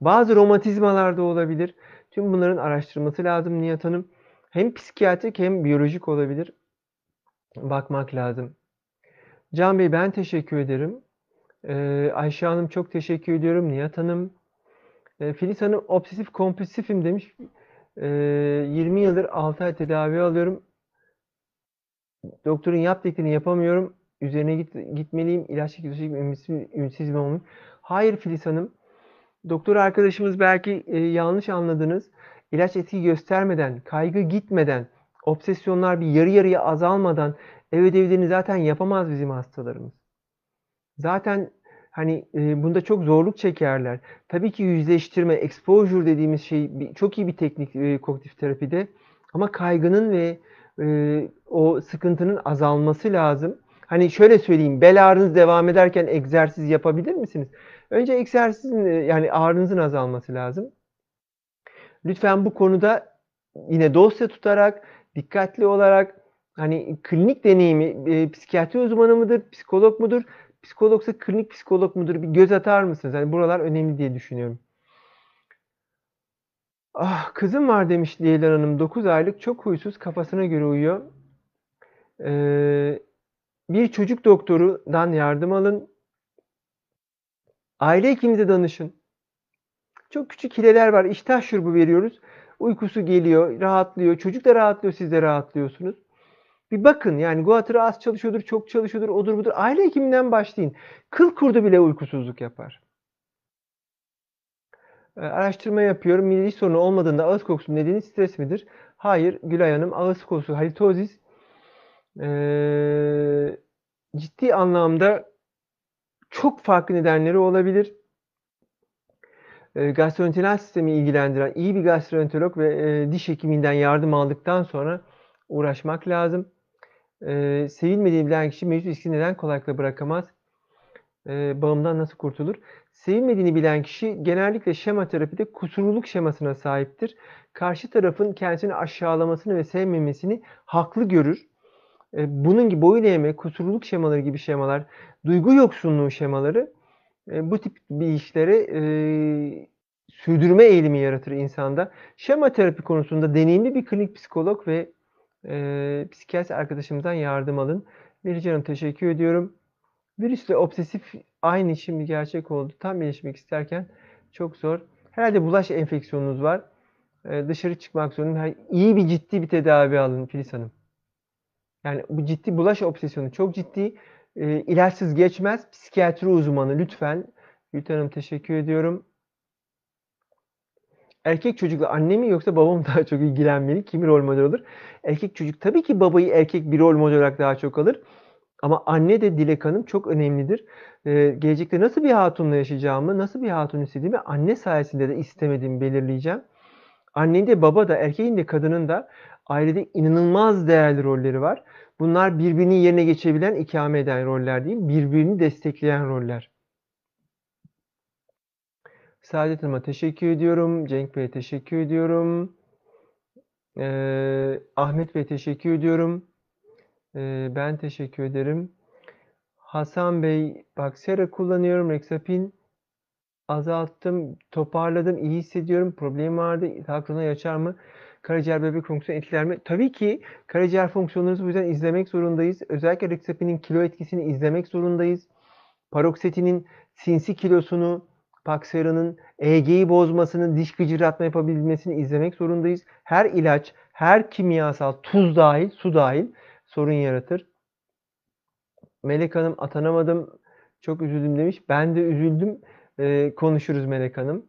Bazı romatizmalarda olabilir. Tüm bunların araştırılması lazım Nihat Hanım. Hem psikiyatrik hem biyolojik olabilir. Bakmak lazım. Can Bey ben teşekkür ederim. Ee, Ayşe Hanım çok teşekkür ediyorum. Nihat Hanım. Ee, Filiz Hanım obsesif kompulsifim demiş. Ee, 20 yıldır 6 ay tedavi alıyorum. Doktorun yap dediğini yapamıyorum. Üzerine git, gitmeliyim. İlaç gidecek ümitsiz, ümitsiz mi olmuş? Hayır Filiz Hanım. Doktor arkadaşımız belki e, yanlış anladınız. İlaç etki göstermeden, kaygı gitmeden, obsesyonlar bir yarı yarıya azalmadan ev ödevlerini zaten yapamaz bizim hastalarımız. Zaten hani e, bunda çok zorluk çekerler. Tabii ki yüzleştirme, exposure dediğimiz şey bir, çok iyi bir teknik e, kognitif terapide. Ama kaygının ve e, o sıkıntının azalması lazım. Hani şöyle söyleyeyim, bel ağrınız devam ederken egzersiz yapabilir misiniz? Önce egzersizin yani ağrınızın azalması lazım. Lütfen bu konuda yine dosya tutarak, dikkatli olarak hani klinik deneyimi e, psikiyatri uzmanı mıdır, psikolog mudur? Psikologsa klinik psikolog mudur? Bir göz atar mısınız? Yani buralar önemli diye düşünüyorum. Ah kızım var demiş Leyla Hanım. 9 aylık çok huysuz kafasına göre uyuyor. Ee, bir çocuk doktorundan yardım alın. Aile hekiminize danışın. Çok küçük hileler var. İştah şurubu veriyoruz. Uykusu geliyor, rahatlıyor. Çocuk da rahatlıyor, siz de rahatlıyorsunuz. Bir bakın yani guatr az çalışıyordur, çok çalışıyordur, odur budur. Aile hekiminden başlayın. Kıl kurdu bile uykusuzluk yapar. Ee, araştırma yapıyorum. Mide sorunu olmadığında ağız kokusu nedeni stres midir? Hayır Gülay Hanım. Ağız kokusu halitozis ee, ciddi anlamda çok farklı nedenleri olabilir. E, gastrointestinal sistemi ilgilendiren iyi bir gastroenterolog ve e, diş hekiminden yardım aldıktan sonra uğraşmak lazım. E, sevilmediğini bilen kişi mevcut riski neden kolaylıkla bırakamaz? E, bağımdan nasıl kurtulur? Sevilmediğini bilen kişi genellikle şema terapide kusurluluk şemasına sahiptir. Karşı tarafın kendisini aşağılamasını ve sevmemesini haklı görür. E, bunun gibi boyun eğme, kusurluluk şemaları gibi şemalar, duygu yoksunluğu şemaları e, bu tip bir işleri e, sürdürme eğilimi yaratır insanda. Şema terapi konusunda deneyimli bir klinik psikolog ve e, psikiyatri arkadaşımızdan yardım alın. Meriç Hanım teşekkür ediyorum. Virüsle obsesif aynı şimdi gerçek oldu. Tam iyileşmek isterken çok zor. Herhalde bulaş enfeksiyonunuz var. Ee, dışarı çıkmak zorunda. İyi bir ciddi bir tedavi alın Filiz Hanım. Yani bu ciddi bulaş obsesyonu çok ciddi. E, ilaçsız geçmez. Psikiyatri uzmanı lütfen. Gülten Hanım teşekkür ediyorum. Erkek çocukla anne mi yoksa babam daha çok ilgilenmeli? Kimi rol model olur? Erkek çocuk tabii ki babayı erkek bir rol model olarak daha çok alır. Ama anne de Dilek Hanım çok önemlidir. Ee, gelecekte nasıl bir hatunla yaşayacağımı, nasıl bir hatun istediğimi anne sayesinde de istemediğimi belirleyeceğim. Annenin de baba da, erkeğin de kadının da ailede inanılmaz değerli rolleri var. Bunlar birbirini yerine geçebilen, ikame eden roller değil, birbirini destekleyen roller. Saadet Hanım'a teşekkür ediyorum. Cenk Bey'e teşekkür ediyorum. Ee, Ahmet Bey'e teşekkür ediyorum. Ee, ben teşekkür ederim. Hasan Bey, bak sera kullanıyorum. Rexapin azalttım, toparladım, iyi hissediyorum. Problem vardı. Takronayı açar mı? Karaciğer bebek fonksiyonu etkiler mi? Tabii ki karaciğer fonksiyonlarınızı bu yüzden izlemek zorundayız. Özellikle Rexapin'in kilo etkisini izlemek zorundayız. Parokseti'nin sinsi kilosunu, Paxera'nın EEG'yi bozmasını, diş gıcırdatma yapabilmesini izlemek zorundayız. Her ilaç, her kimyasal, tuz dahil, su dahil sorun yaratır. Melek Hanım atanamadım, çok üzüldüm demiş. Ben de üzüldüm. Ee, konuşuruz Melek Hanım.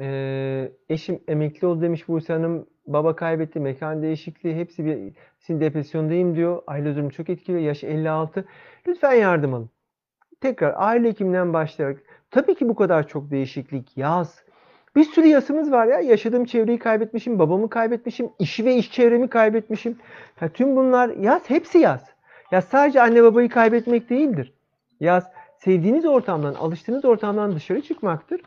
Ee, eşim emekli oldu demiş Buse Hanım. Baba kaybetti, mekan değişikliği, hepsi bir sin depresyondayım diyor. Aile durumu çok etkiliyor. Yaş 56. Lütfen yardım alın. Tekrar aile hekiminden başlayarak. Tabii ki bu kadar çok değişiklik. Yaz. Bir sürü yasımız var ya. Yaşadığım çevreyi kaybetmişim, babamı kaybetmişim, işi ve iş çevremi kaybetmişim. Ya tüm bunlar yaz, hepsi yaz. Ya sadece anne babayı kaybetmek değildir. Yaz, sevdiğiniz ortamdan, alıştığınız ortamdan dışarı çıkmaktır.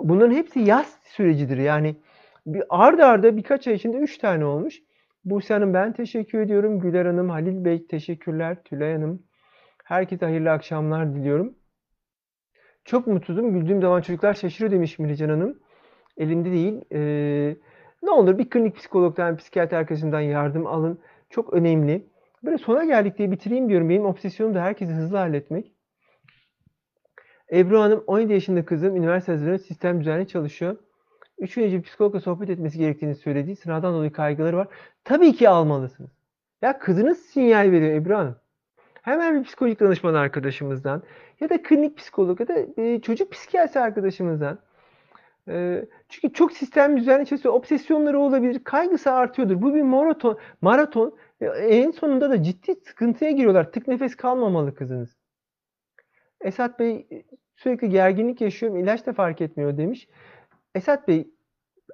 Bunların hepsi yaz sürecidir. Yani bir arda arda birkaç ay içinde üç tane olmuş. Buse Hanım ben teşekkür ediyorum. Güler Hanım, Halil Bey teşekkürler. Tülay Hanım. Herkese hayırlı akşamlar diliyorum. Çok mutsuzum. Güldüğüm zaman çocuklar şaşırıyor demiş Milican Hanım. Elimde değil. Ee, ne olur bir klinik psikologdan, psikiyatri arkadaşından yardım alın. Çok önemli. Böyle sona geldik diye bitireyim diyorum. Benim obsesyonum da herkesi hızlı halletmek. Ebru Hanım 17 yaşında kızım üniversite hazırlığında sistem düzenli çalışıyor. 3 gün önce bir psikologla sohbet etmesi gerektiğini söylediği sınavdan dolayı kaygıları var. Tabii ki almalısınız. Ya kızınız sinyal veriyor Ebru Hanım. Hemen bir psikolojik danışman arkadaşımızdan ya da klinik psikolog ya da e, çocuk psikiyatri arkadaşımızdan. E, çünkü çok sistem düzenli çalışıyor. Obsesyonları olabilir. Kaygısı artıyordur. Bu bir maraton. Maraton. E, en sonunda da ciddi sıkıntıya giriyorlar. Tık nefes kalmamalı kızınız. Esat Bey sürekli gerginlik yaşıyorum. İlaç da fark etmiyor demiş. Esat Bey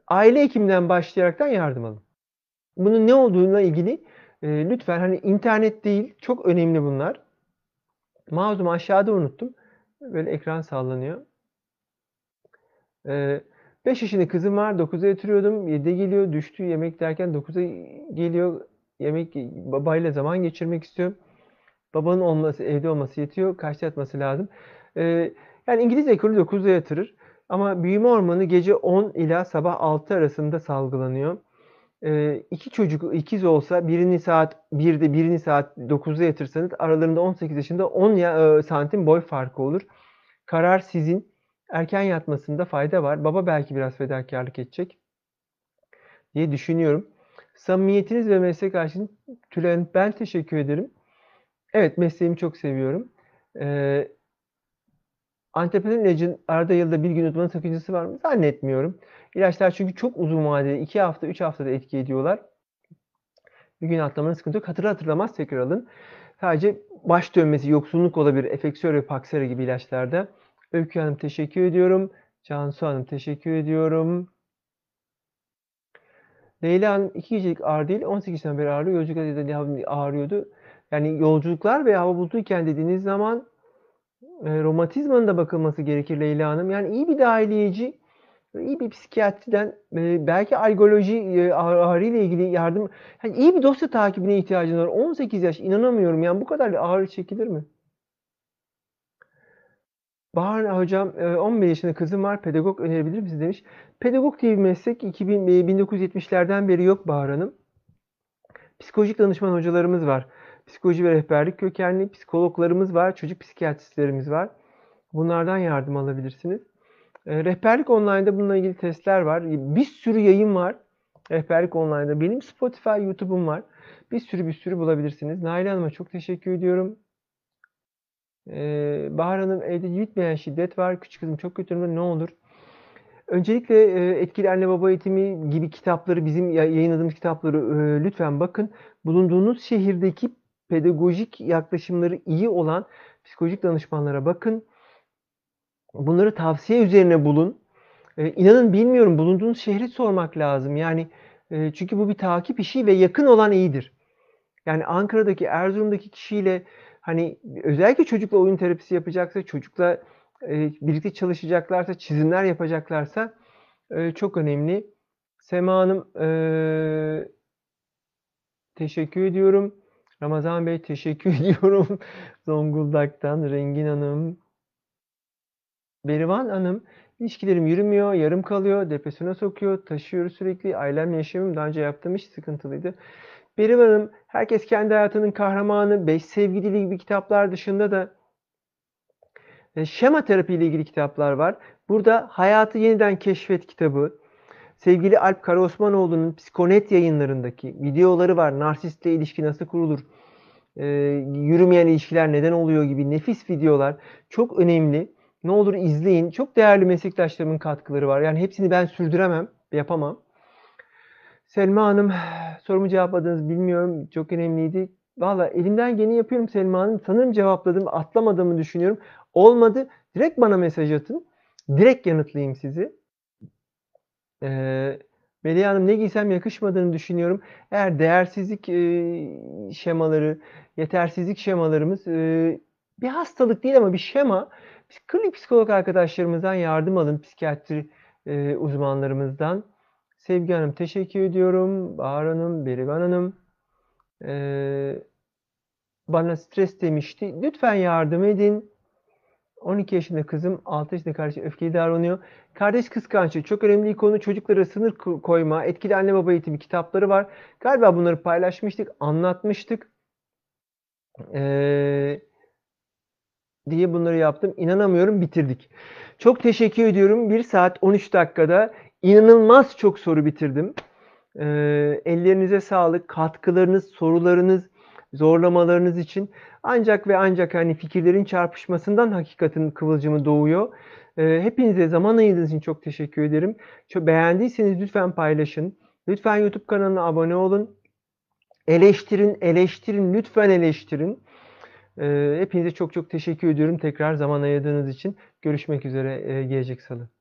aile hekiminden başlayaraktan yardım alın. Bunun ne olduğuna ilgili e, lütfen hani internet değil çok önemli bunlar. Mouse'umu aşağıda unuttum. Böyle ekran sallanıyor. 5 ee, yaşında kızım var. 9'a yatırıyordum. 7'de geliyor. Düştü yemek derken 9'a geliyor. Yemek babayla zaman geçirmek istiyor. Babanın olması, evde olması yetiyor. Kaçta yatması lazım? Ee, yani İngiliz ekolü 9'da yatırır. Ama büyüme hormonu gece 10 ila sabah 6 arasında salgılanıyor. E, iki çocuk ikiz olsa birini saat 1'de birini saat 9'da yatırsanız aralarında 18 yaşında 10 ya, santim boy farkı olur. Karar sizin. Erken yatmasında fayda var. Baba belki biraz fedakarlık edecek diye düşünüyorum. Samimiyetiniz ve meslek aşkınız Tülay ben teşekkür ederim. Evet mesleğimi çok seviyorum. Ee, ilacın arada yılda bir gün yutmanın sakıncası var mı? Zannetmiyorum. İlaçlar çünkü çok uzun vadeli 2 hafta 3 haftada etki ediyorlar. Bir gün atlamanın sıkıntı yok. Hatırlar hatırlamaz tekrar alın. Sadece baş dönmesi, yoksunluk olabilir. Efeksör ve Paxera gibi ilaçlarda. Öykü Hanım teşekkür ediyorum. Cansu Hanım teşekkür ediyorum. Leyla Hanım 2 gecelik ağrı değil 18'den beri ağrıyor. Yolculuklarda ağrıyordu. Yani yolculuklar ve hava bulutuyken dediğiniz zaman e, romatizmanın da bakılması gerekir Leyla Hanım. Yani iyi bir dahiliyeci, iyi bir psikiyatriden e, belki algoloji e, ağrı ile ilgili yardım, yani iyi bir dosya takibine ihtiyacınız var. 18 yaş inanamıyorum yani bu kadar ağrı çekilir mi? Bahar hocam 11 e, yaşında kızım var pedagog önerebilir misiniz demiş. Pedagog diye bir meslek 2000, 1970'lerden e, beri yok Bahar Hanım. Psikolojik danışman hocalarımız var. Psikoloji ve rehberlik kökenli psikologlarımız var. Çocuk psikiyatristlerimiz var. Bunlardan yardım alabilirsiniz. E, rehberlik online'da bununla ilgili testler var. Bir sürü yayın var. Rehberlik online'da. Benim Spotify, YouTube'um var. Bir sürü bir sürü bulabilirsiniz. Nail Hanım'a çok teşekkür ediyorum. Ee, Bahar Hanım evde yürütmeyen şiddet var. Küçük kızım çok kötü ne olur? Öncelikle e, Etkili Anne Baba Eğitimi gibi kitapları, bizim yayınladığımız kitapları e, lütfen bakın. Bulunduğunuz şehirdeki pedagojik yaklaşımları iyi olan psikolojik danışmanlara bakın. Bunları tavsiye üzerine bulun. E, inanın bilmiyorum bulunduğunuz şehri sormak lazım. Yani çünkü bu bir takip işi ve yakın olan iyidir. Yani Ankara'daki, Erzurum'daki kişiyle hani özellikle çocukla oyun terapisi yapacaksa, çocukla e, birlikte çalışacaklarsa, çizimler yapacaklarsa e, çok önemli. Sema Hanım e, teşekkür ediyorum. Ramazan Bey teşekkür ediyorum. Zonguldak'tan Rengin Hanım. Berivan Hanım ilişkilerim yürümüyor, yarım kalıyor, depresyona sokuyor, taşıyor sürekli. Ailemle yaşamım daha önce yaptığım iş sıkıntılıydı. Berim Hanım, herkes kendi hayatının kahramanı, Beş Sevgili gibi kitaplar dışında da e, şema terapi ile ilgili kitaplar var. Burada Hayatı Yeniden Keşfet kitabı, sevgili Alp Karaosmanoğlu'nun Psikonet yayınlarındaki videoları var. Narsistle ilişki nasıl kurulur? Ee, yürümeyen ilişkiler neden oluyor gibi nefis videolar. Çok önemli. Ne olur izleyin. Çok değerli meslektaşlarımın katkıları var. Yani hepsini ben sürdüremem, yapamam. Selma Hanım sorumu cevapladınız bilmiyorum. Çok önemliydi. Valla elimden geleni yapıyorum Selma Hanım. Sanırım cevapladım. Atlamadığımı düşünüyorum. Olmadı. Direkt bana mesaj atın. Direkt yanıtlayayım sizi. Ee, Melih Hanım ne giysem yakışmadığını düşünüyorum. Eğer değersizlik e, şemaları, yetersizlik şemalarımız e, bir hastalık değil ama bir şema. Klinik psikolog arkadaşlarımızdan yardım alın. Psikiyatri e, uzmanlarımızdan. Sevgi Hanım teşekkür ediyorum. Bahar Hanım, Berivan Hanım. Ee, bana stres demişti. Lütfen yardım edin. 12 yaşında kızım, 6 yaşında kardeşim öfkeli davranıyor. Kardeş kıskançlığı çok önemli bir konu. Çocuklara sınır koyma, etkili anne baba eğitimi kitapları var. Galiba bunları paylaşmıştık, anlatmıştık. Ee, diye bunları yaptım. İnanamıyorum bitirdik. Çok teşekkür ediyorum. 1 saat 13 dakikada İnanılmaz çok soru bitirdim. E, ellerinize sağlık, katkılarınız, sorularınız, zorlamalarınız için. Ancak ve ancak hani fikirlerin çarpışmasından hakikatin kıvılcımı doğuyor. E, hepinize zaman ayırdığınız için çok teşekkür ederim. Çok beğendiyseniz lütfen paylaşın. Lütfen YouTube kanalına abone olun. Eleştirin, eleştirin, lütfen eleştirin. Hepinize çok çok teşekkür ediyorum tekrar zaman ayırdığınız için. Görüşmek üzere gelecek salı.